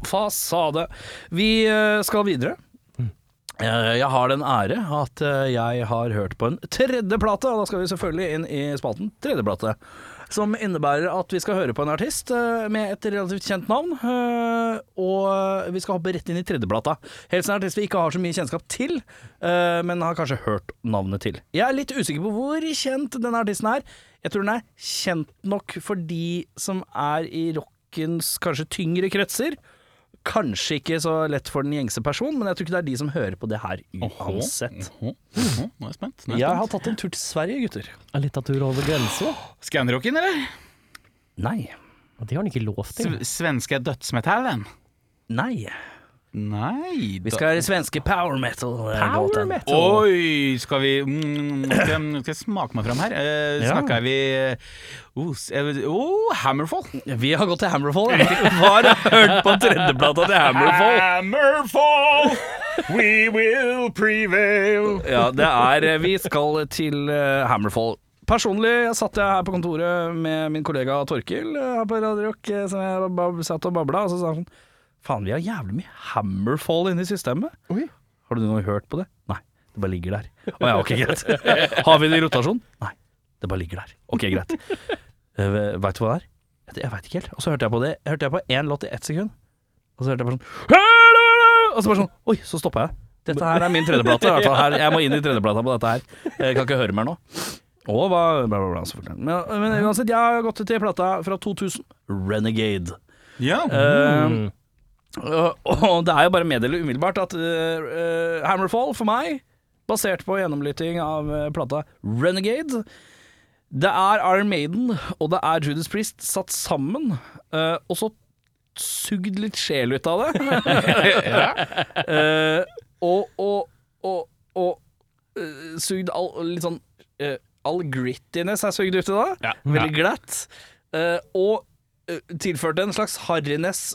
Fasade. Vi eh, skal videre. Eh, Jeg har den ære at eh, jeg har hørt på en tredje plate, og da skal vi selvfølgelig inn i spalten tredje plate. Som innebærer at vi skal høre på en artist med et relativt kjent navn. Og vi skal hoppe rett inn i tredjeplata. Helst en artist vi ikke har så mye kjennskap til, men har kanskje hørt navnet til. Jeg er litt usikker på hvor kjent denne artisten er. Jeg tror den er kjent nok for de som er i rockens kanskje tyngre kretser. Kanskje ikke så lett for den gjengse person, men jeg tror ikke det er de som hører på det her uansett. Oho, oho, Nå er jeg spent. Nå er Jeg jeg har tatt en tur til Sverige, gutter. En liten tur over grensa? Scanrocken, eller? Nei. Det har han ikke lov til. Sv- Svenske dødsmetallen? Nei. Nei Vi skal ha svenske power metal. eh, Power metal. Oi, skal vi mm, skal, jeg, skal jeg smake meg fram her? Eh, Ja. Snakker vi oh, s- jeg vet- oh, Hammerfall. Vi har gått til Hammerfall. Ja. du hørt på tredjeplata til Hammerfall. Hammerfall, we will prevail. Ja, det er eh, Vi skal til eh, Hammerfall. Personlig satt jeg her på kontoret med min kollega Torkil eh, her på Radio Rock, eh, som jeg satt og babla, og så sa han sånn Faen, vi har jævlig mye Hammerfall inne i systemet. Oi. Har du noen hørt på det? Nei, det bare ligger der. Å ja, ok, greit. Har vi det i rotasjon? Nei, det bare ligger der. Ok, greit. Uh, Veit du hva det er? Jeg- veit ikke helt. Og så hørte jeg på det Hørte jeg på én låt i ett sekund, og så hørte jeg bare sånn Og så bare sånn Oi, så stoppa jeg. Dette her er min tredjeplate. her. Jeg må inn i tredjeplata på dette her. Jeg kan ikke høre mer nå. Og hva bla, bla, bla, selvfølgelig. Men, men uansett, jeg har gått til plata fra 2000. Renegade. Ja. Eh, og, og det er jo bare å meddele umiddelbart at eh, eh, Hammerfall for meg, basert på gjennomlytting av eh, plata Renegade Det er Iron Maiden og det er Judas Priest satt sammen, og så sugd litt sjel ut av det. Eh, og og, og, og sugd all, litt sånn All grittiness er sugd ut i det. Ja. Veldig glatt. Og tilførte en slags harryness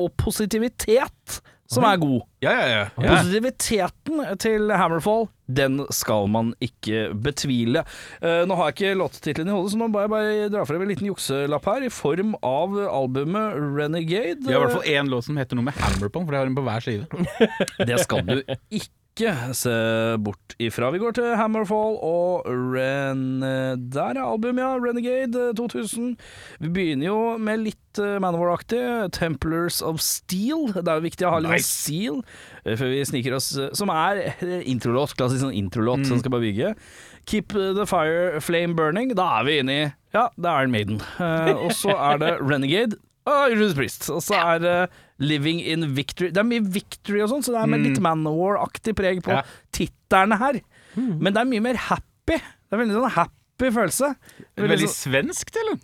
og positivitet som er god. Ja, ja, ja. ja. Positiviteten til Hammerfall, den skal man ikke betvile. Uh, nå har jeg ikke låttittelen i hodet, så nå må jeg bare dra frem en liten jukselapp her, i form av albumet Renegade. Vi har i hvert fall én låt som heter noe med Hammer på, for det har hun på hver side. Det skal du ikke se bort ifra. Vi går til Hammerfall og Ren... Der er albumet, ja. Renegade eh, 2000. Vi begynner jo med litt uh, Manowar-aktig. Templars of Steel. Det er jo viktig å ha litt Nice. nice. steel eh, før vi sniker oss eh, Som er eh, introlåt. Klassisk sånn introlåt som skal bare bygge. Keep eh, the fire flame burning. Da er vi inne i Ja, det er Iron Maiden. Eh, og så er det Renegade. Og Judas Priest. Og så er det Living in Victory. Det er mye Victory og sånn, så det er med litt Manowar-aktig preg på Ja. titterne her. Men det er mye mer happy. Det er veldig sånn happy følelse. Veldig sånn- svenskt, eller?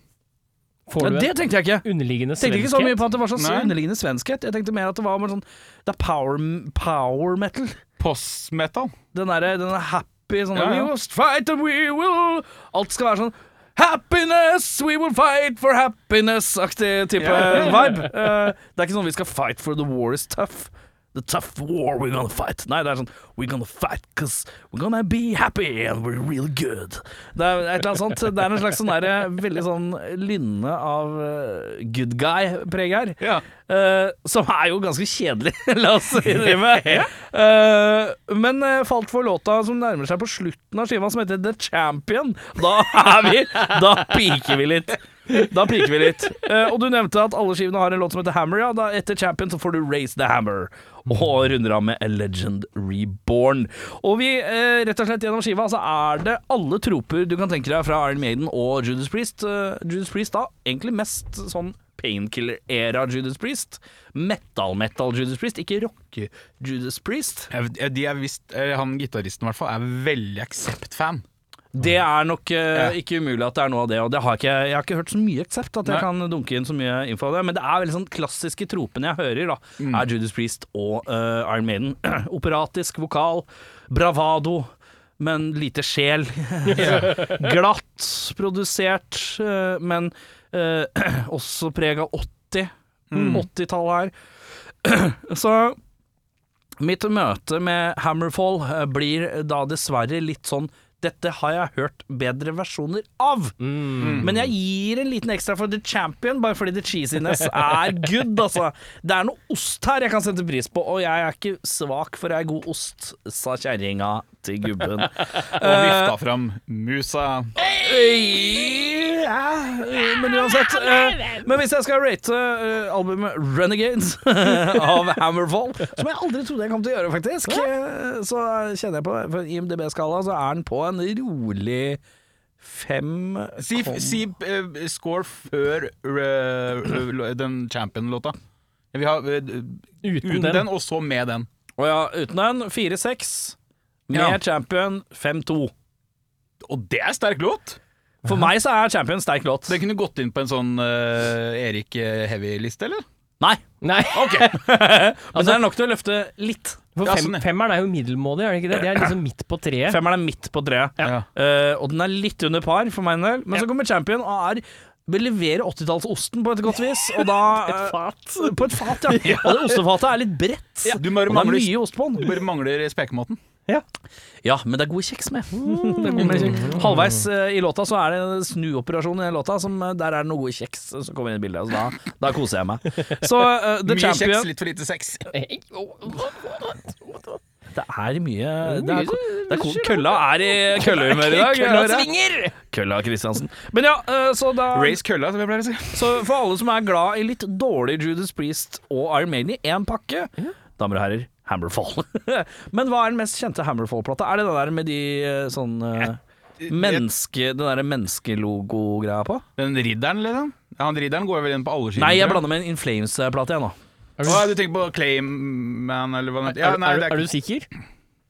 Får ja, du det tenkte jeg ikke. underliggende Jeg tenkte ikke så mye på at det var sånn Nei. underliggende svenskhet. Jeg tenkte mer at det var sånn Det er power, power metal. Post-metal. Den derre den er happy sånn Ja, ja. We must fight and we will Alt skal være sånn Happiness, we will fight for happiness-aktig type vibe. Uh, det er ikke sånn vi skal fight for the war is tough. The tough war we're gonna fight. Nei, det er sånn We're gonna fight cause we're gonna be happy and we're real good. Det er et eller annet sånt. Det er en slags sånn derre veldig sånn lynne av eh, good guy-preg her. Ja. Uh, som er jo ganske kjedelig, la oss innrømme. Uh, men falt for låta som nærmer seg på slutten av skiva, som heter The Champion. Da er vi Da piker vi litt. Da piker vi litt. Uh, og du nevnte at alle skivene har en låt som heter Hammer. Ja, da etter Champion så får du Raise the Hammer. Og runder av med A Legend Reborn. Og vi, uh, rett og slett gjennom skiva, så er det alle troper du kan tenke deg fra Iron Maiden og Judas Priest. Uh, Judas Priest da, egentlig mest sånn painkiller-era Judas Priest. Metal-metal Judas Priest, ikke rocke-Judas Priest. Jeg- De er visst, han gitaristen i hvert fall, er veldig Accept-fan. Det er nok eh, ikke umulig at det er noe av det, og det har ikke, jeg har ikke hørt så mye eksept at jeg Nei. kan dunke inn så mye info av det, men det er veldig sånn klassiske tropene jeg hører, da, er Judas Priest og eh, Iron Maiden. Operatisk vokal, bravado, men lite sjel. Glatt produsert, eh, men eh, også preg av 80. 80-tallet her. Så mitt møte med Hammerfall eh, blir da dessverre litt sånn dette har jeg hørt bedre versjoner av. Men jeg gir en liten ekstra for The Champion, bare fordi the cheesiness er good, altså. Det er noe ost her jeg kan sette pris på, og jeg er ikke svak for ei god ost, sa kjerringa til gubben. Og vifta fram musa. Ja, men uansett. eh, men hvis jeg skal rate eh, albumet Renegades av Hammerfall, som jeg aldri trodde jeg kom til å gjøre, faktisk, eh, så kjenner jeg på For IMDb-skala så er den på en rolig fem Si, si uh, score før uh, den Champion-låta. Vi har uh, Uten, uten den. den, og så med den. Å ja, uten den 4-6. Med Ja. Champion 5-2. Og det er sterk låt! For meg så er Champion sterk låt. Den kunne gått inn på en sånn uh, Erik eh, Heavy-liste, eller? Nei, Nei, men det er nok til å løfte litt. for Ja, sånn, ja. femmeren er jo middelmådig, er det ikke det? Det er liksom midt på treet. Femmeren er midt på treet. Ja. uh, og den er litt under par for meg en del. Men så kommer champion og er vil levere 80-tallsosten på et godt vis. Og da et Fat. På et fat, ja. Og det ostefatet er litt bredt. Du bare Og det er mye ost på den. du bare mangler spekemåten. Ja, men det er gode kjeks med. Det er med kjeks. Halvveis eh, i låta så er det en snuoperasjon i den låta, som, eh, der er det noe gode kjeks som kommer inn i bildet. Så da, da koser jeg meg. Så eh, The Mye Champion kjeks, litt for lite sex. Det er mye det er, det er, Kølla er i køllehumør i dag. Kølla svinger! Kølla Kristiansen. Men ja, eh, så da Race kølla, som jeg pleier å si. Så for alle som er glad i litt dårlig Judas Priest og Iron Maiden i én pakke, damer og herrer, Hammerfall. Men hva er den mest kjente Hammerfall-plata? Er det den der med de eh, sånn eh, menneske, Den derre menneskelogo-greia på? Den ridderen, liksom? Ja, han ridderen går vel inn på alle skiver. Nei, jeg blander med en In Flames-plate, jeg nå. Er Å, du, du tenker på Clayman, eller hva det heter? Ja, nei, er, det er er du sikker?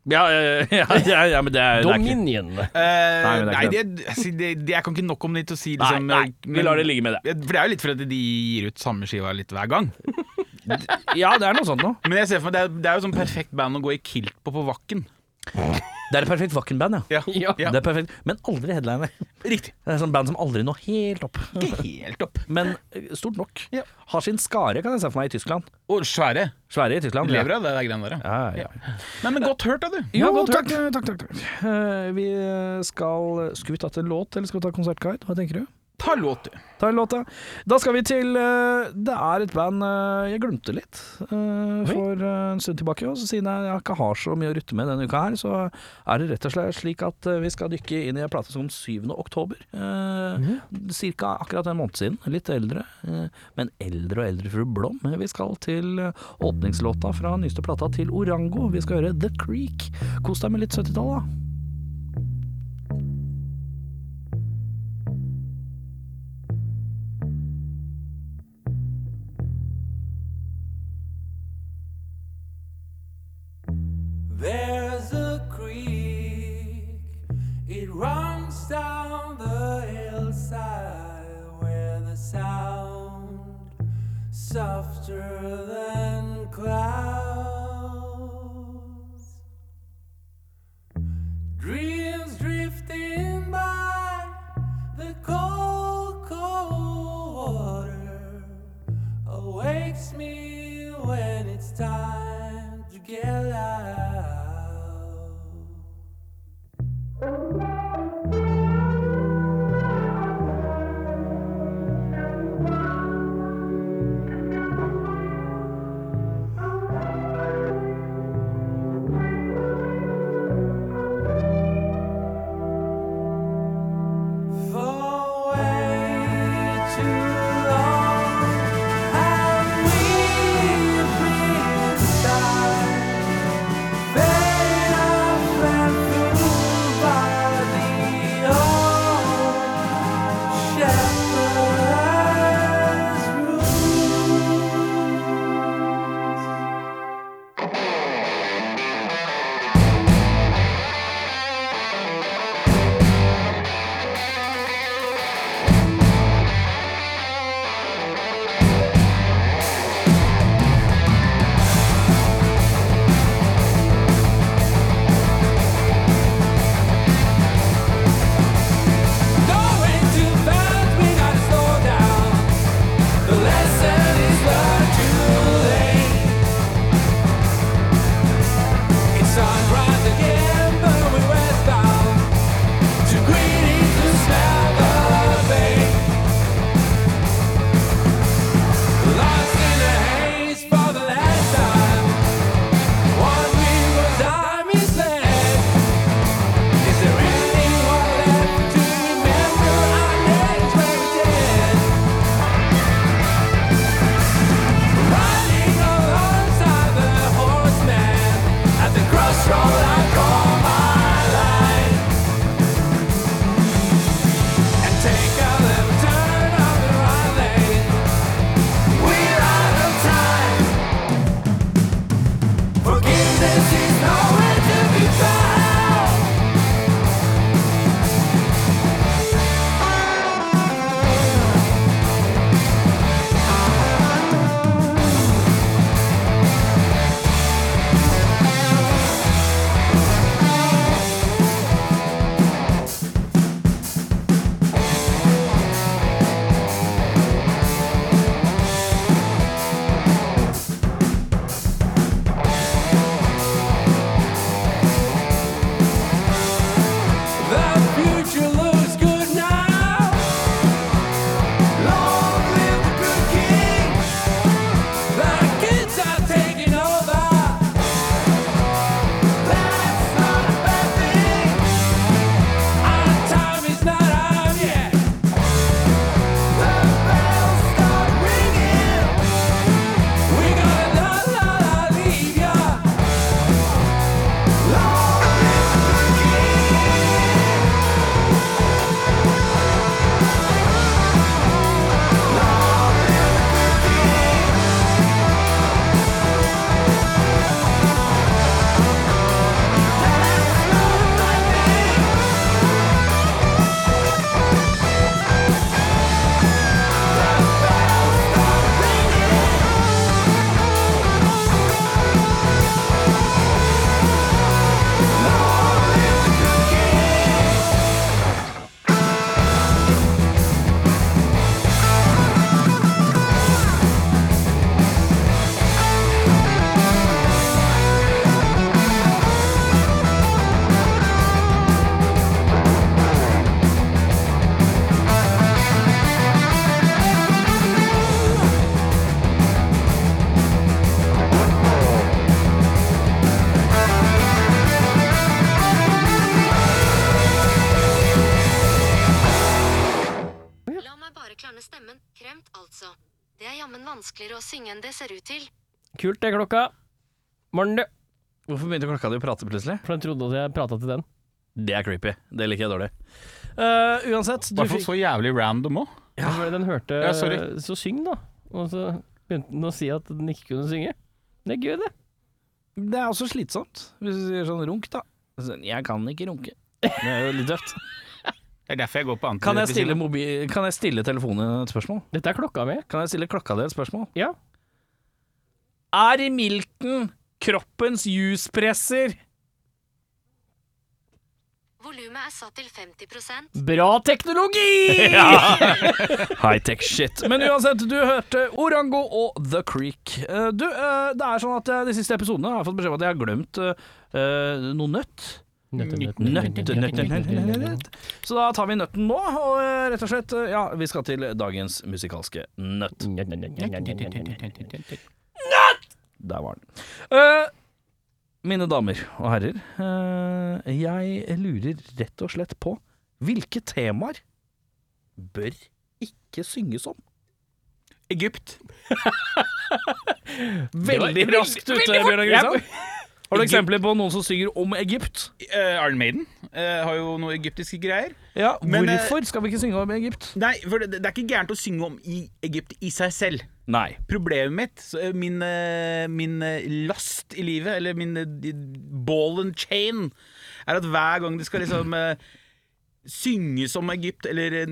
Ja, ja, ja, ja, men det er, det er ikke Dominion. Eh, Nei, det er ikke det, altså, det, jeg kan ikke nok om det til å si Nei, liksom, nei, nei, vi lar det ligge med det. For det er jo litt fordi de gir ut samme skiva litt hver gang. Ja, det er noe sånt noe. Men jeg ser for meg, det er, det er jo sånn perfekt band å gå i kilt på på Vakken. Det er et perfekt Vakken-band, ja. Ja, Ja. Det er perfekt, Men aldri headliner. Riktig. Det er sånn band som aldri når helt opp. Ikke helt opp. Men eh, stort nok. Ja. Har sin skare, kan jeg se for meg, i Tyskland. Og svære. Svære i Tyskland. Lever av det der greiene der, ja. Ja, ja. Nei, men godt hørt, da, du. Jo, godt takk, takk, takk, takk. Eh, vi skal Skulle vi tatt en låt, eller skal vi ta konsertguide? Hva tenker du? Ta låt, du. Ta en låt, da. Skal vi til eh, Det er et band eh, jeg glemte litt eh, for en stund tilbake. Og siden jeg, jeg ikke har så mye å rutte med denne uka her, så er det rett og slett slik at vi skal dykke inn i en plate som kom 7. oktober. Uh, Cirka akkurat en måned siden. Litt eldre, men eldre og eldre fru Blom. Vi skal til åpningslåta fra nyeste plata til Orango. Vi skal høre The Creek. Kos deg med litt 70-tall, da. Kult, det, klokka. Morgen, du. Hvorfor begynte klokka di å prate plutselig? For den trodde at jeg prata til den. Det er creepy. Det liker jeg dårlig. Uh, uansett, du Hvorfor fikk så jævlig random òg. Ja. Den hørte Ja, sorry. Så syng, da. Og så begynte den å si at den ikke kunne synge. Det er gøy, det. Det er også slitsomt, hvis du sier sånn runk, da. Sånn, Jeg kan ikke runke. Det er jo litt døvt. Det er derfor jeg går på Kan jeg stille, antidepressiva. mobil, kan jeg stille telefonen et spørsmål? Dette er klokka mi. Kan jeg stille klokka di et spørsmål? Ja. Er milten kroppens juspresser? Volumet er satt til 50% Bra teknologi! High-tech shit. Men uansett, du hørte Orango og The Creek. Eh, Du, eh, det er sånn at eh, de siste episodene har jeg fått beskjed om at jeg har glemt eh, eh, noe nøtt. Nøtt. Så da tar vi nøtten nå, og eh, rett og slett eh, Ja, vi skal til dagens musikalske nøtt. Der var den. Uh, mine damer og herrer, uh, jeg lurer rett og slett på hvilke temaer bør ikke synges om? Egypt. Veldig raskt ute, Bjørnar Grisand. Har du eksempler på noen som synger om Egypt? Uh, Iron Maiden uh, har jo noe egyptiske greier. Ja, Men, Hvorfor skal vi ikke synge om Egypt? Nei, for det, det er ikke gærent å synge om i Egypt i seg selv. Nei. Problemet mitt, eh, min, eh, min eh, last i livet, eller min ball and chain, er at hver gang det skal liksom synges om Egypt, eller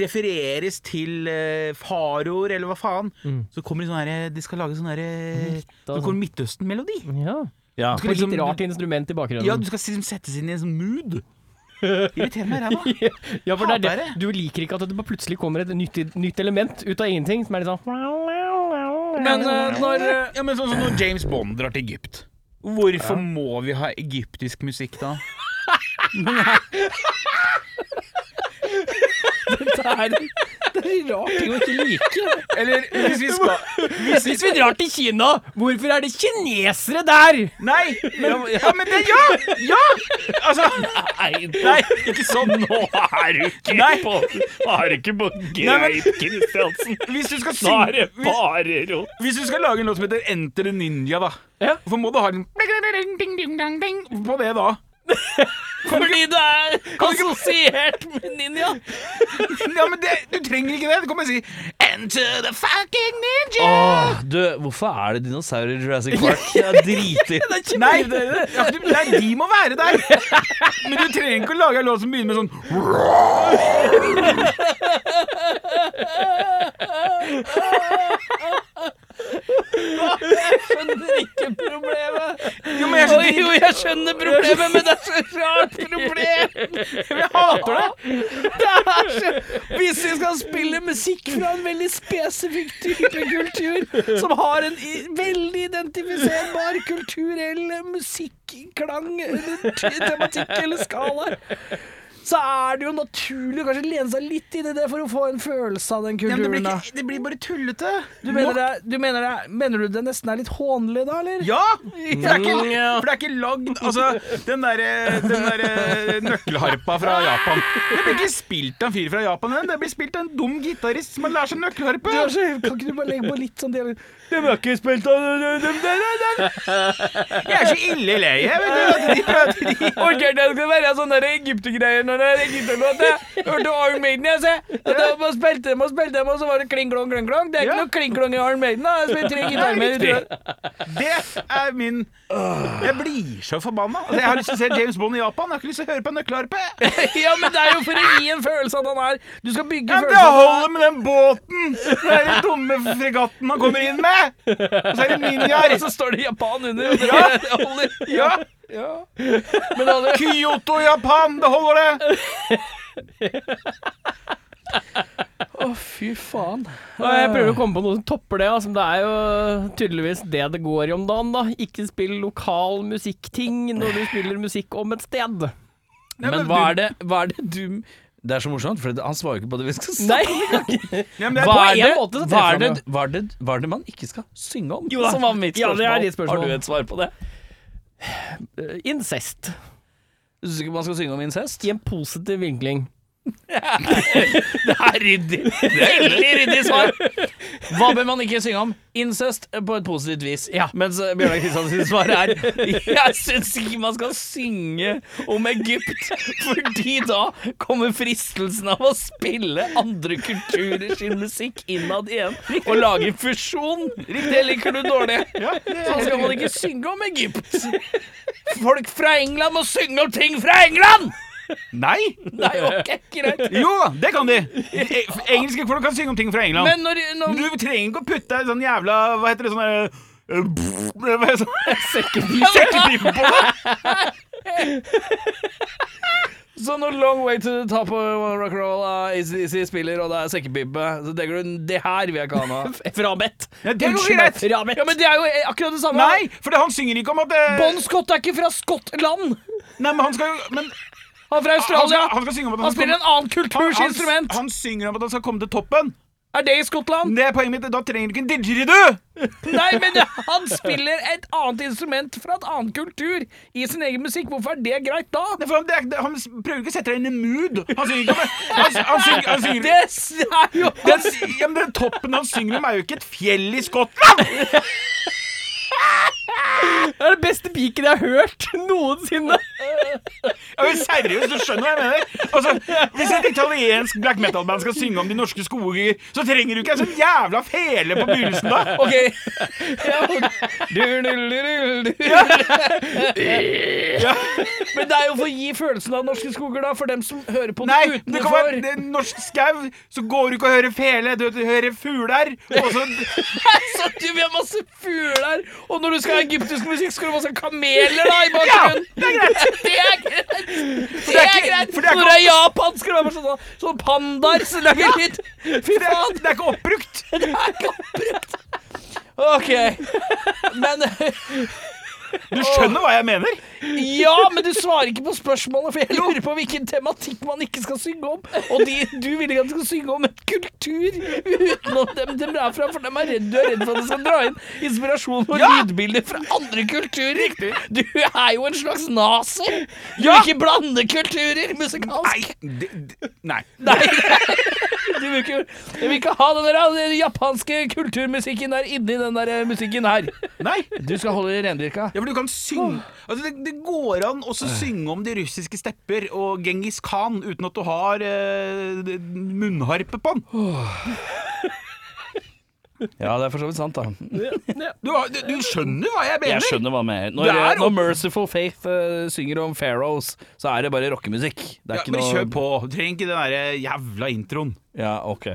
refereres til eh, faraoer, eller hva faen, så kommer de sånn herre De skal lage sånn herre Så kommer Midtøsten-melodi. Ja. Ja. skal liksom, litt rart instrument i bakgrunnen. Ja, du skal liksom settes inn i en sånn mood. Irriterer meg ræva. Ja, for det er det. Du liker ikke at det bare plutselig kommer et nytt, nytt element ut av ingenting, som er litt sånn Men uh, når Ja, men sånn som når James Bond drar til Egypt. Hvorfor må vi ha egyptisk musikk da? det er, det er rart ting å ikke like. Eller hvis vi skal hvis Hvis vi drar til Kina, hvorfor er det kinesere der? Nei! Men, ja, men det Ja! Ja! Altså Nei, Nei, ikke sånn. nå er du ikke Nei. på Er du ikke på greit, Kristiansen. Hvis du skal Nå er det bare rot. hvis du skal lage en låt som heter Enter the Ninja, da. Ja. Hvorfor må du ha en på det da? Fordi du er assosiert med ninja. Ja, men det, Du trenger ikke det. Du kommer og si Enter the fucking ninja! Åh, du, hvorfor er det dinosaurer i Jurassic Park? Jeg er driter. Nei, ja, du- nei, de må være der. Men du trenger ikke å lage en låt som begynner med sånn skjønner ikke problemet. Jo, men jeg skjønner jo, jeg skjønner problemet, men det er så rart problem. Jeg hater det. Det er så Hvis vi skal spille musikk fra en veldig spesifikk type kultur, som har en veldig identifiserbar kulturell musikklang, tematikk eller skala, så er det jo naturlig å kanskje lene seg litt inn i det for å få en følelse av den Ja, men det, kulturen. blir da. ikke, det blir bare tullete. Du mener, det, du, mener det, mener du det nesten er litt hånlig da, eller? Ja! For det er ikke, for det er ikke lagd Altså, den derre der nøkkelharpa fra Japan Det blir ikke spilt av en fyr fra Japan, den. det blir spilt av en dum gitarist som lært seg nøkkelharpe. Du er så, kan ikke du bare legge på litt sånn del Det har ikke spilt Jeg er så ille lei, jeg. Vet du, at de prater de Ok, det skal være sånne der egyptergreier når det er egypterlåt. Jeg hørte Arm Maiden, jeg ser. De spilte dem og spilte dem, og så var det kling-klong, kling-klong. Det er ikke noe kling-klong i Arm Maiden, da Jeg spiller tre gitarer. Det er min Jeg blir så forbanna. Altså, jeg har lyst til å se James Bond i Japan. Jeg har ikke lyst til å høre på nøkkelharpe. Ja, men det er jo for å gi en følelse at han er Du skal bygge Ja, det følelsen holder med den båten! Den dumme fregatten han kommer inn med! Og så er det ninjaer. Så står det Japan under. og Ja. det holder. Ja. Men alle, Kyoto, Japan, det holder det! Å, fy faen. Og jeg prøver å komme på noe som topper det. Altså. Det er jo tydeligvis det det går i om dagen. da Ikke spill lokal musikkting når du spiller musikk om et sted. Men hva er det, hva er det du Det er så morsomt, for han svarer jo ikke på det vi skal! Ja, det er Hva er, det, hva, er det, hva, er det, hva er det man ikke skal synge om? Jo. Som var mitt Ja, spørsmål. det er ditt spørsmål. Har du et svar på det? Eh, Incest. Du syns ikke man skal synge om incest? I en positiv vinkling. Det er ryddig. Veldig ryddig svar. Hva bør man ikke synge om? Incest på et positivt vis. Ja. Mens eh, Bjørnar Kristiansens svar er Jeg syns ikke man skal synge om Egypt, fordi da kommer fristelsen av å spille andre kulturer sin musikk innad igjen og lage fusjon. Det liker du dårlig. Så skal man ikke synge om Egypt. Folk fra England må synge om ting fra England! Nei! Nei, ok, greit. Jo, det kan de. E- Engelske folk kan synge om ting fra England. Men når, når du trenger ikke å putte sånn jævla Hva heter det sånn der, eh, hva heter det sånn- Sekkepipe. På det! Så når Long Way to the Top of Rock'n'Roll av ACDC spiller, og det er sekkepipe, så tenker du det her vil jeg ikke ha nå. Fra Bett. Ja, det går greit. Fra Bett. Ja, men det er jo akkurat det samme. Nei, for det, han synger ikke om at eh, Bon Scott er ikke fra Skottland! Nei, men han skal jo Men Han fra Australia! han skal, han skal synge om at Han han, spiller en annen kulturs han, instrument. han, han synger om at han skal komme til toppen. Er det i Skottland? Det er poenget mitt. Da trenger du ikke en didgeridoo! Nei, men han spiller et annet instrument fra et annen kultur i sin egen musikk. Hvorfor er det greit da? Det han, det det, han prøver ikke å sette deg inn i mood. Han synger ikke Han, han synger, han synger Det er jo den, ja, men den toppen han synger om, er jo ikke et fjell i Skottland! Det er det beste piken jeg har hørt noensinne. Ja, men Seriøst, du skjønner hva jeg mener? Altså, Hvis et italiensk black metal-band skal synge om de norske skoger, så trenger du ikke en sånn jævla fele på begynnelsen, da. OK. Men det er jo for å gi følelsen av norske skoger, da, for dem som hører på Nei, den det kan utenfor. være det er norsk skau, så går du ikke og hører fele, du hører fugler. Og så Så du vil ha masse fugler, og når du skal ha egyptisk musikk, skal du ha masse kameler da i bakgrunnen. Ja, det er greit. Det er greit. Det det er er ikke- greit. det er Når det er Japan, skal det være sånn, sånn pandaer Så lager lyd. Fy det er, faen. det er ikke oppbrukt. Det er ikke oppbrukt. OK. Men Du skjønner hva jeg mener? Ja, men du svarer ikke på spørsmålet, for jeg lurer på hvilken tematikk man ikke skal synge om. Og de, du vil ikke at du skal synge om en kultur utenom dem de er fra, for dem er redd, du er redd for at du skal dra inn inspirasjon og Ja! lydbilder fra andre kulturer. Du er jo en slags nazi. Du Ja! vil ikke blande kulturer Nei, musikalsk. de, det, nei. Nei, du vil ikke, du vil ikke ha den, der, den japanske kulturmusikken der inni den der musikken her. nei. Du skal holde det rendyrka. Ja, for du kan synge altså, det, det går an å synge om de russiske stepper og Genghis Khan uten at du har eh, munnharpe på den. Ja, det er for så vidt sant, da. Du, du, du skjønner hva jeg mener? Jeg skjønner hva jeg mener. Når, er når Merciful Faith uh, synger om Pharaohs, så er det bare rockemusikk. Det er Ja, men noe kjør på. Du trenger ikke den der jævla introen. Ja, ok.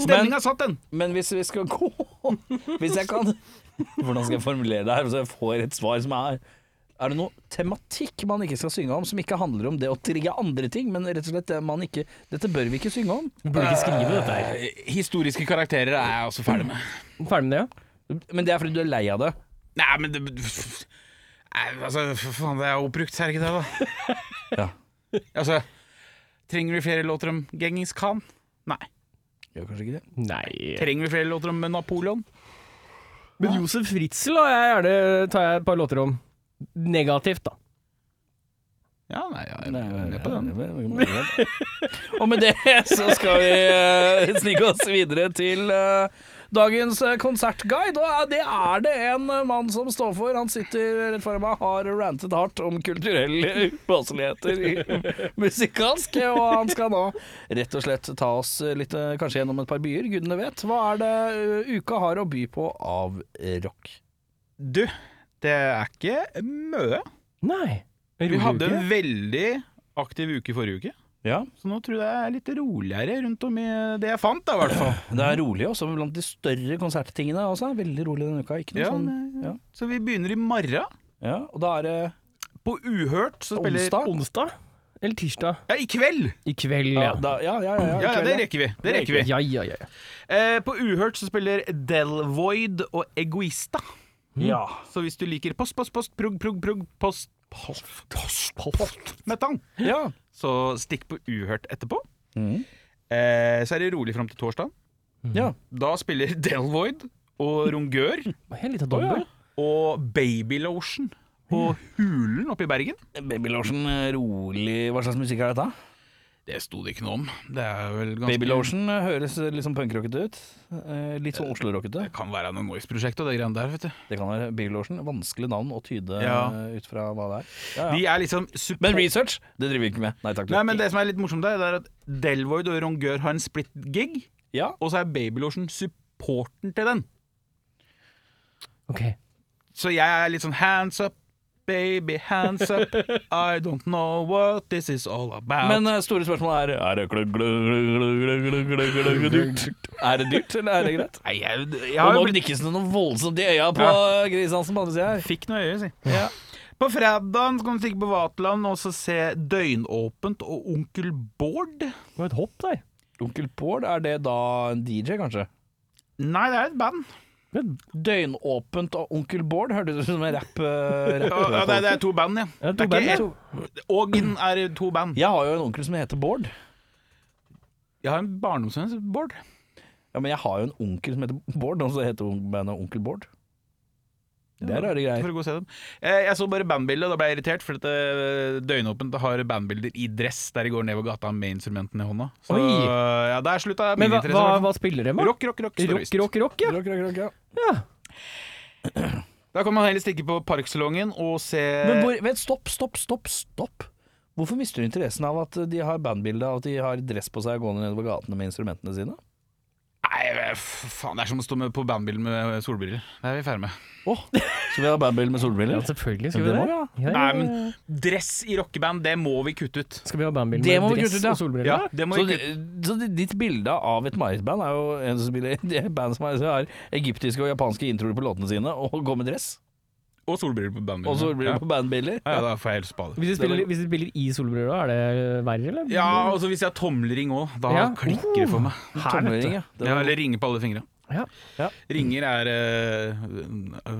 Stemninga satt, den. Men hvis vi skal gå Hvis jeg kan Hvordan skal jeg formulere det her, så jeg får et svar som er Er det noe tematikk man ikke skal synge om, som ikke handler om det å trigge andre ting, men rett og slett det man ikke Dette bør vi ikke synge om. Burde ikke skrive dette her. Uh, Historiske karakterer er jeg også ferdig med. Ferdig med det, ja? Men det er fordi du er lei av det. Nei, men det Nei, altså, for faen, det er oppbrukt, er det ikke det, da? Ja. Altså, trenger vi flere låter om Genghis Khan? Nei. Gjør kanskje ikke det. Nei. Trenger vi flere låter om Napoleon? Men Josef Fritzl har jeg gjerne tar jeg et par låter om. Negativt, da. Ja, nei, jeg er med på den. Og med det så skal vi eh, snike oss videre til eh, dagens eh, konsertguide. Og eh, det er det en eh, mann som står for. Han sitter rett foran meg, har rantet hardt om kulturelle upassligheter musikalsk. Og han skal nå rett og slett ta oss litt, kanskje gjennom et par byer, gudene vet. Hva er det uka har å by på av rock? Du, det er ikke mye. Nei. Vi hadde en veldig aktiv uke forrige uke. Ja, Så nå tror jeg det er litt roligere rundt om i det jeg fant, da, i hvert fall. det er rolig også blant de større konserttingene også. Veldig rolig denne uka. Ikke noe Ja, sånn ja. Så vi begynner i morgen. ja, Og da er det På Uhørt så spiller onsdag. Onsdag? Eller tirsdag? Ja, i kveld! I kveld, Ja, ja. da, ja, ja, ja, ja, det rekker vi. Det rekker vi. Ja, ja, ja. ja. Eh, på Uhørt så spiller Delvoid og Egoista. Ja. Så hvis du liker post, post, post, prog, prog, prog, post, post, post, post, metal, ja. Så stikk på Uhørt etterpå. Mm. Eh, så er det rolig fram til torsdag. ja. Da spiller Delvoid og Rongør Helt og Babylotion på Hulen oppe i Bergen. Babylotion, eh, rolig Hva slags musikk er dette? Det sto det ikke noe om. Det er vel ganske Baby Lotion høres litt sånn punkrockete ut. Eh, Litt sånn Oslo-rockete. Det kan være noe Noise-prosjekt og det greiene der, vet du. Det kan være Baby Lotion. Vanskelig navn å tyde Ja. eh, ut fra hva det er. Ja, De er liksom. Men research, det driver vi ikke med. Nei takk. Nei, men det som er litt morsomt der, det er at Delvoid og Rongør har en split gig, Ja, og så er Babylotion supporten til den. Ok. Så jeg er litt sånn hands up, baby, hands up. I don't know what this is all about. Men uh, store spørsmålet er Er det? Er det dyrt, eller er det greit? Nei, jeg, jeg Og har nå blikkes det noe voldsomt i øya på Grisansen på andre sida her. Fikk noe øye, si. På fredag skal du stikke på Vaterland og se Døgnåpent og Onkel Bård. Det var et hopp nei Onkel Bård, er det da en DJ, kanskje? Nei, det er et band. Døgnåpent og Onkel Bård hørtes ut som en rapp. Uh, rapp Ja, det, er, det er to band, ja. Ja, to det band, ikke. Ågen er to band. Jeg har jo en onkel som heter Bård. Jeg har en barndomsvenn som heter Bård. Ja, Men jeg har jo en onkel som heter Bård, og så heter bandet Onkel Bård. Det er rare For greier. å gå og se dem. Eh, Jeg så bare bandbildet, da ble jeg irritert, for dette eh, Døgnåpent har bandbilder i dress der de går nedover gata med instrumentene i hånda. Så Oi. ja, der slutta Men hva, hva, hva spiller de med? Rock, rock, rock. rock, rock, rock, ja. Rock, rock, rock, ja. ja. Da kan man heller stikke på Parksalongen og se Men hvor, vent, stopp, stopp, stopp, stopp. Hvorfor mister du interessen av at de har bandbilde og at de har dress på seg og går nedover gatene med instrumentene sine? Nei, faen, det er som å stå med på bandbil med solbriller. Det er vi ferdig med. Oh, skal vi ha bandbil med solbriller? Ja, selvfølgelig skal Ja, vi det det. Ja, ja, Nei, men dress i rockeband, det må vi kutte ut. Skal vi ha bandbil med dress kutte ut, ja. og solbriller? Ja, det må Så, vi kutte så ditt bilde av et marerittband er jo en som spiller Det er band som har, som har egyptiske og japanske introer på låtene sine og går med dress. Og solbriller på. Og så blir det ja. ja, da får jeg helt spade. Hvis du spiller, hvis du spiller i solbriller, da, er det verre, eller? Ja, og så hvis jeg har tommelring òg, da Ja. klikker det for meg. Her, Tommelring, ja. Ja, eller ringer på alle fingra. Ja. Ja. Ringer er eh,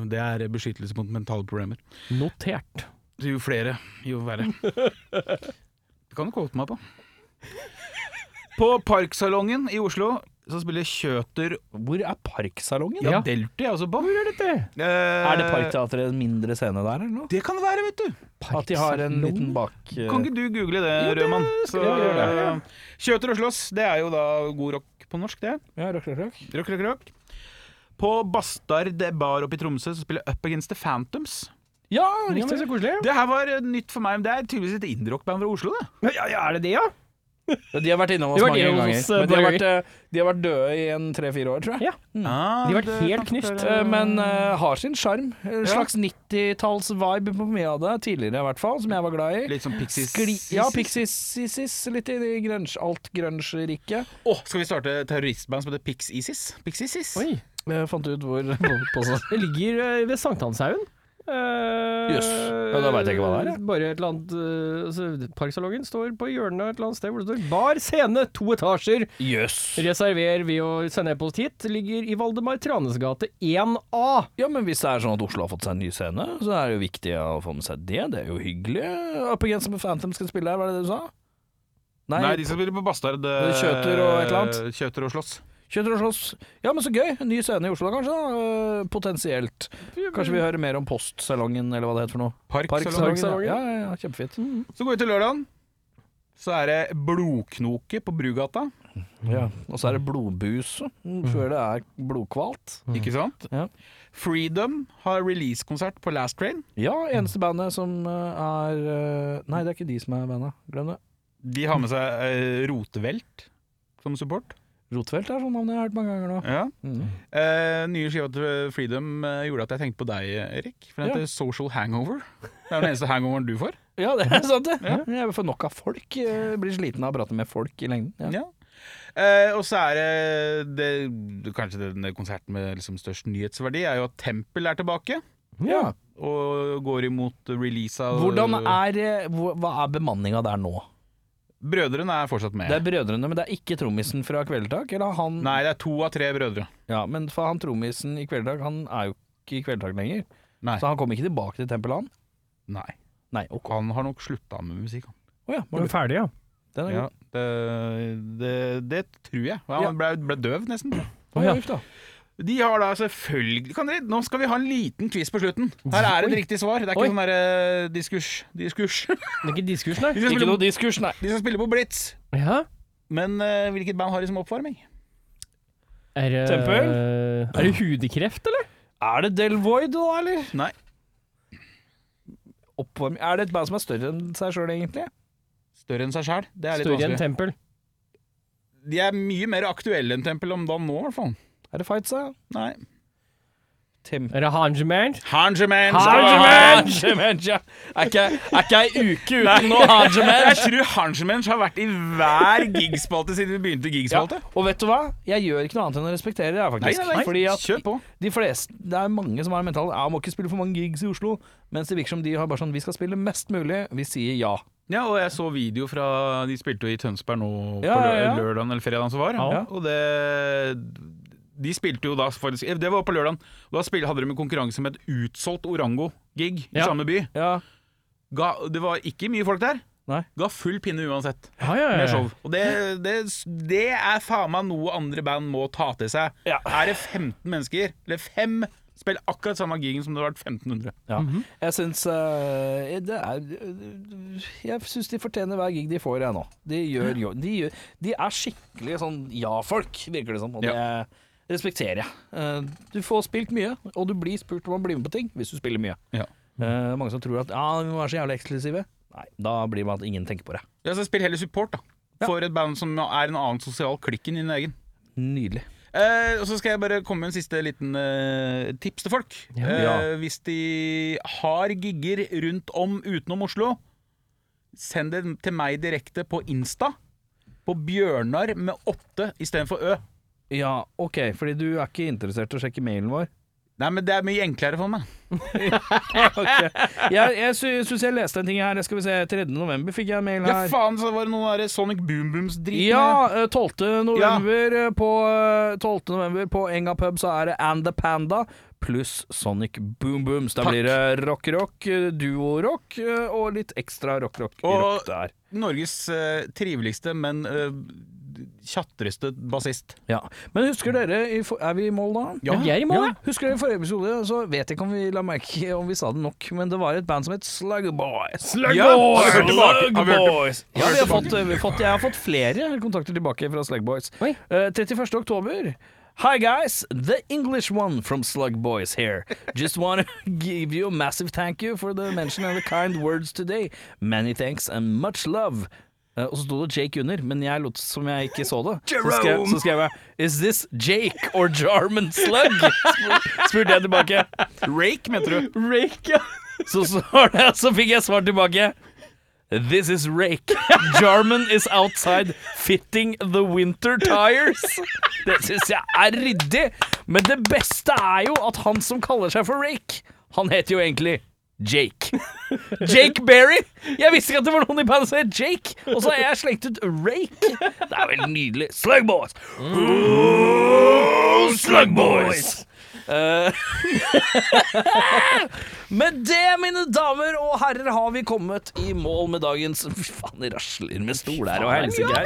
Det er beskyttelse mot mentale problemer. Notert. Jo flere, jo verre. Det kan du kåte meg på. På Parksalongen i Oslo så spiller Kjøter Hvor er Parksalongen? Ja, Ja. Delty er også på. Hvor er dette? Eh, Er det Parkteatret en mindre scene der, eller noe? Det kan det være, vet du. At de har en liten bak... Uh... Kan ikke du google det, Rødmann? Så, jeg gjøre det, eh, Kjøter og slåss, det er jo da god rock på norsk, det. Ja, rock, rock, rock. Rock, rock, rock. På Bastard bar oppe i Tromsø så spiller Up Against the Phantoms. Ja, Ja, riktig. så koselig. Det her var nytt for meg, det er tydeligvis et indie-rockband fra Oslo, det. Ja, ja, er det det, ja? Ja, De har vært innom oss mange innom ganger. oss, eh, Men de har, vært, eh, de har vært døde i en tre-fire år, tror jeg. Ja. Ah, De har vært helt knust. Eh, Men uh, har sin sjarm. En Ja. slags 90-talls-vibe på mye av det. Tidligere i hvert fall, som jeg var glad i. Litt sånn Pixies. Skli ja, Pixies, litt i grunge, alt-grunge-riket. Åh, skal vi starte terroristband som heter Pix Isis? Pix Isis? Oi. Jeg fant ut hvor på, på, Det ligger eh, ved Sankthanshaugen. Uh, yes. Ja, da vet jeg ikke hva det er, jeg. Bare et eller annet uh, altså, Parksalongen står på hjørnet et eller annet sted hvor det står Bar scene, to etasjer. Jøss. Reserver ved å sende e-post hit. Ligger i Valdemar Tranes gate 1A. Ja, men hvis det er sånn at Oslo har fått seg en ny scene, så er det jo viktig å få med seg det. Det er jo hyggelig. Up Against the Phantom skal spille her, var det det du sa? Nei, Nei, de skal spille på Bastard. eh, Kjøter og et eller annet? Kjøter og slåss. Kjøter og slåss. Ja, men så gøy. Ny scene i Oslo, kanskje? da. Eh, Potensielt. Kanskje vi hører mer om Postsalongen, eller hva det heter for noe. Parksalongen. Parksalongen. Ja, ja, ja, kjempefint. Så går vi til lørdagen. Så er det Blodknoke på Brugata. Ja. Og så er det blodbuse mm, før det er blodkvalt. Ikke sant? Ja. Freedom har releasekonsert på Last Train. Ja, eneste bandet som eh, er eh, Nei, det er ikke de som er bandet. Glem det. De har med seg Rotevelt som support. Rotfeldt er sånn navn jeg har hørt mange ganger nå. Ja. Mm. Eh, nye skiva til Freedom eh, gjorde at jeg tenkte på deg, Erik. For den Ja. heter Social Hangover. Det er den eneste hangoveren du får. Ja, det er sant, det. Jeg får nok av folk. Jeg blir sliten av å prate med folk i lengden. Ja. Ja. Eh, og så er det, det, Kanskje den konserten med liksom størst nyhetsverdi er jo at Tempel er tilbake. Ja. Og går imot release av Hvordan er eh, Hva er bemanninga der nå? Brødrene er fortsatt med. Det er brødrene, men det er ikke trommisen fra Kvelertak? Eller han Nei, det er to av tre brødre. Ja, men for han trommisen i Kvelertak, han er jo ikke i Kvelertak lenger. Nei. Så han kommer ikke tilbake til Tempel, han? Nei. Nei, ok. Han har nok slutta med musikk. han. Oh, ja, Var du ferdig, ja? den er Ja, god. det, det, det tror jeg. Han ble, ble døv, nesten. Oh, ja. De har da selvfølgelig kan dere, Nå skal vi ha en liten quiz på slutten. Her er et riktig svar. Det er Oi. ikke sånn derre diskurs. diskurs. Det er ikke diskurs, nei. Skal, Ikke spille noe diskurs, nei. de skal spille på Blitz. Ja. Men eh, hvilket band har de som oppvarming? Er det Tempel? Er det hudekreft, eller? Er det Del Void da, eller? Nei. Oppvarming Er det et band som er større enn seg sjøl, egentlig? Større enn seg sjæl. Det er litt Større enn vanskelig. Tempel. De er mye mer aktuelle enn Tempel om dagen nå, i hvert fall. Er det Fights, da? Nei. Tim. Er det Hanjemand? Hanjemand! Hanjemand! ja. Er ikke, ei uke uten noe Jeg tror Hanjemand har vært i hver gigspalte siden vi begynte Ja. gigspalte. Og vet du hva? Jeg gjør ikke noe annet enn å respektere det, faktisk. Nei, nei, nei. Fordi at Kjør på. de fleste Det er mange som har en mental Ja, må ikke spille for mange gigs i Oslo. Mens det virker som de har bare sånn Vi skal spille mest mulig. Vi sier ja. Ja, og jeg så video fra De spilte jo i Tønsberg nå Ja, på ja, ja. lø- lørdagen eller fredagen som var. Ja. Og det De spilte jo da faktisk Det var på lørdagen. Da spil, hadde de en konkurranse med et utsolgt Orango-gig i Ja. samme by. Ja. Ga, det var ikke mye folk der. Nei. Ga full pinne uansett Ja, ja, med ja. show. Og det, det, det er faen meg noe andre band må ta til seg. Ja. Er det 15 mennesker, eller fem, spill akkurat samme gigen som det har vært 1500. ja. Jeg syns uh, det er Jeg syns de fortjener hver gig de får, jeg nå. De gjør De, gjør, de er skikkelig sånn ja-folk, virker det som. Og det respekterer jeg. Eh, du får spilt mye, og du blir spurt om å bli med på ting hvis du spiller mye. Ja. Mm. mange som tror at ja, vi må være så jævlig eksklusive. Nei, da blir man at ingen tenker på det. Ja, så Spill heller support, da. Ja. For et band som er en annen sosial klikk enn din egen. Nydelig. Eh, og så skal jeg bare komme med en siste liten eh, tips til folk. Ja. Eh, Hvis de har gigger rundt om utenom Oslo, send det til meg direkte på Insta. På Bjørnar med åtte istedenfor Ø. Ja, ok, fordi du er ikke interessert i å sjekke mailen vår? Nei, men det er mye enklere for meg. Ok. Jeg, jeg sy syns jeg leste en ting her. Skal vi se, 3. november fikk jeg en mail Ja, faen, så var det noe der Sonic Boom Booms-drit. Ja, eh, 12. november eh, på eh, 12. november på Enga pub så er det And the Panda pluss Sonic Boom Booms. Da Takk. blir det rock-rock, eh, duo-rock eh, og litt ekstra rock-rock Og- der. Norges uh, triveligste, men uh, tjatreste bassist. Ja. Men husker dere, i for er vi i mål da? Ja, vi er i mål, Ja, husker dere i forrige episode, så vet jeg ikke om vi la merke om vi sa det nok, men det var et band som het Slug Boys. Slug Ja, har vi? Har Boys. Ja, vi har fått, vi har fått, jeg har fått flere kontakter tilbake fra Slug Boys. Oi. Eh, 31. oktober. Hi guys, the English one from Slug Boys here. Just want to give you a massive thank you for the mention and the kind words today. Many thanks and much love. Eh, og så sto det Jake under, men jeg lot som jeg ikke så det. Så skrev, så skrev jeg Is this Jake or Jarman Slug? Spur, spurte jeg tilbake. Rake, mente du? Rake, ja. Så, svar, så fikk jeg svar tilbake. This is Rake. Jarman is outside fitting the winter tires. Det syns jeg er ryddig. Men det beste er jo at han som kaller seg for Rake, han heter jo egentlig Jake. Jake Berry. Jeg visste ikke at det var noen i bandet som het Jake, og så har jeg slengt ut Rake. Det er vel nydelig. Slug Boys. Slugboys! Slug Boys. Eh, Med det, mine damer og herrer, har vi kommet i mål med dagens Fy faen, det rasler med stol her og helsike her.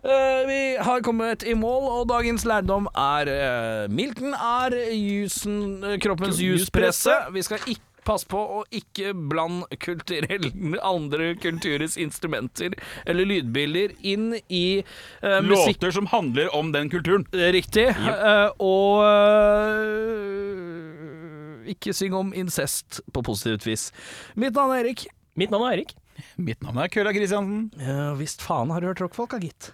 Eh, vi har kommet i mål, og dagens lærdom er uh, Milton er jusen, eh, kroppens juspresse. Vi skal ikke Pass på å ikke blande kulturelle andre kulturers instrumenter eller lydbilder inn i uh, musikk Låter som handler om den kulturen. Riktig. Eh, og uh, ikke syng om incest på positivt vis. Mitt navn er Erik. Mitt navn er Erik. Mitt navn er Kølla Kristiansen. Ja visst faen har du hørt rockfolk, da, gitt.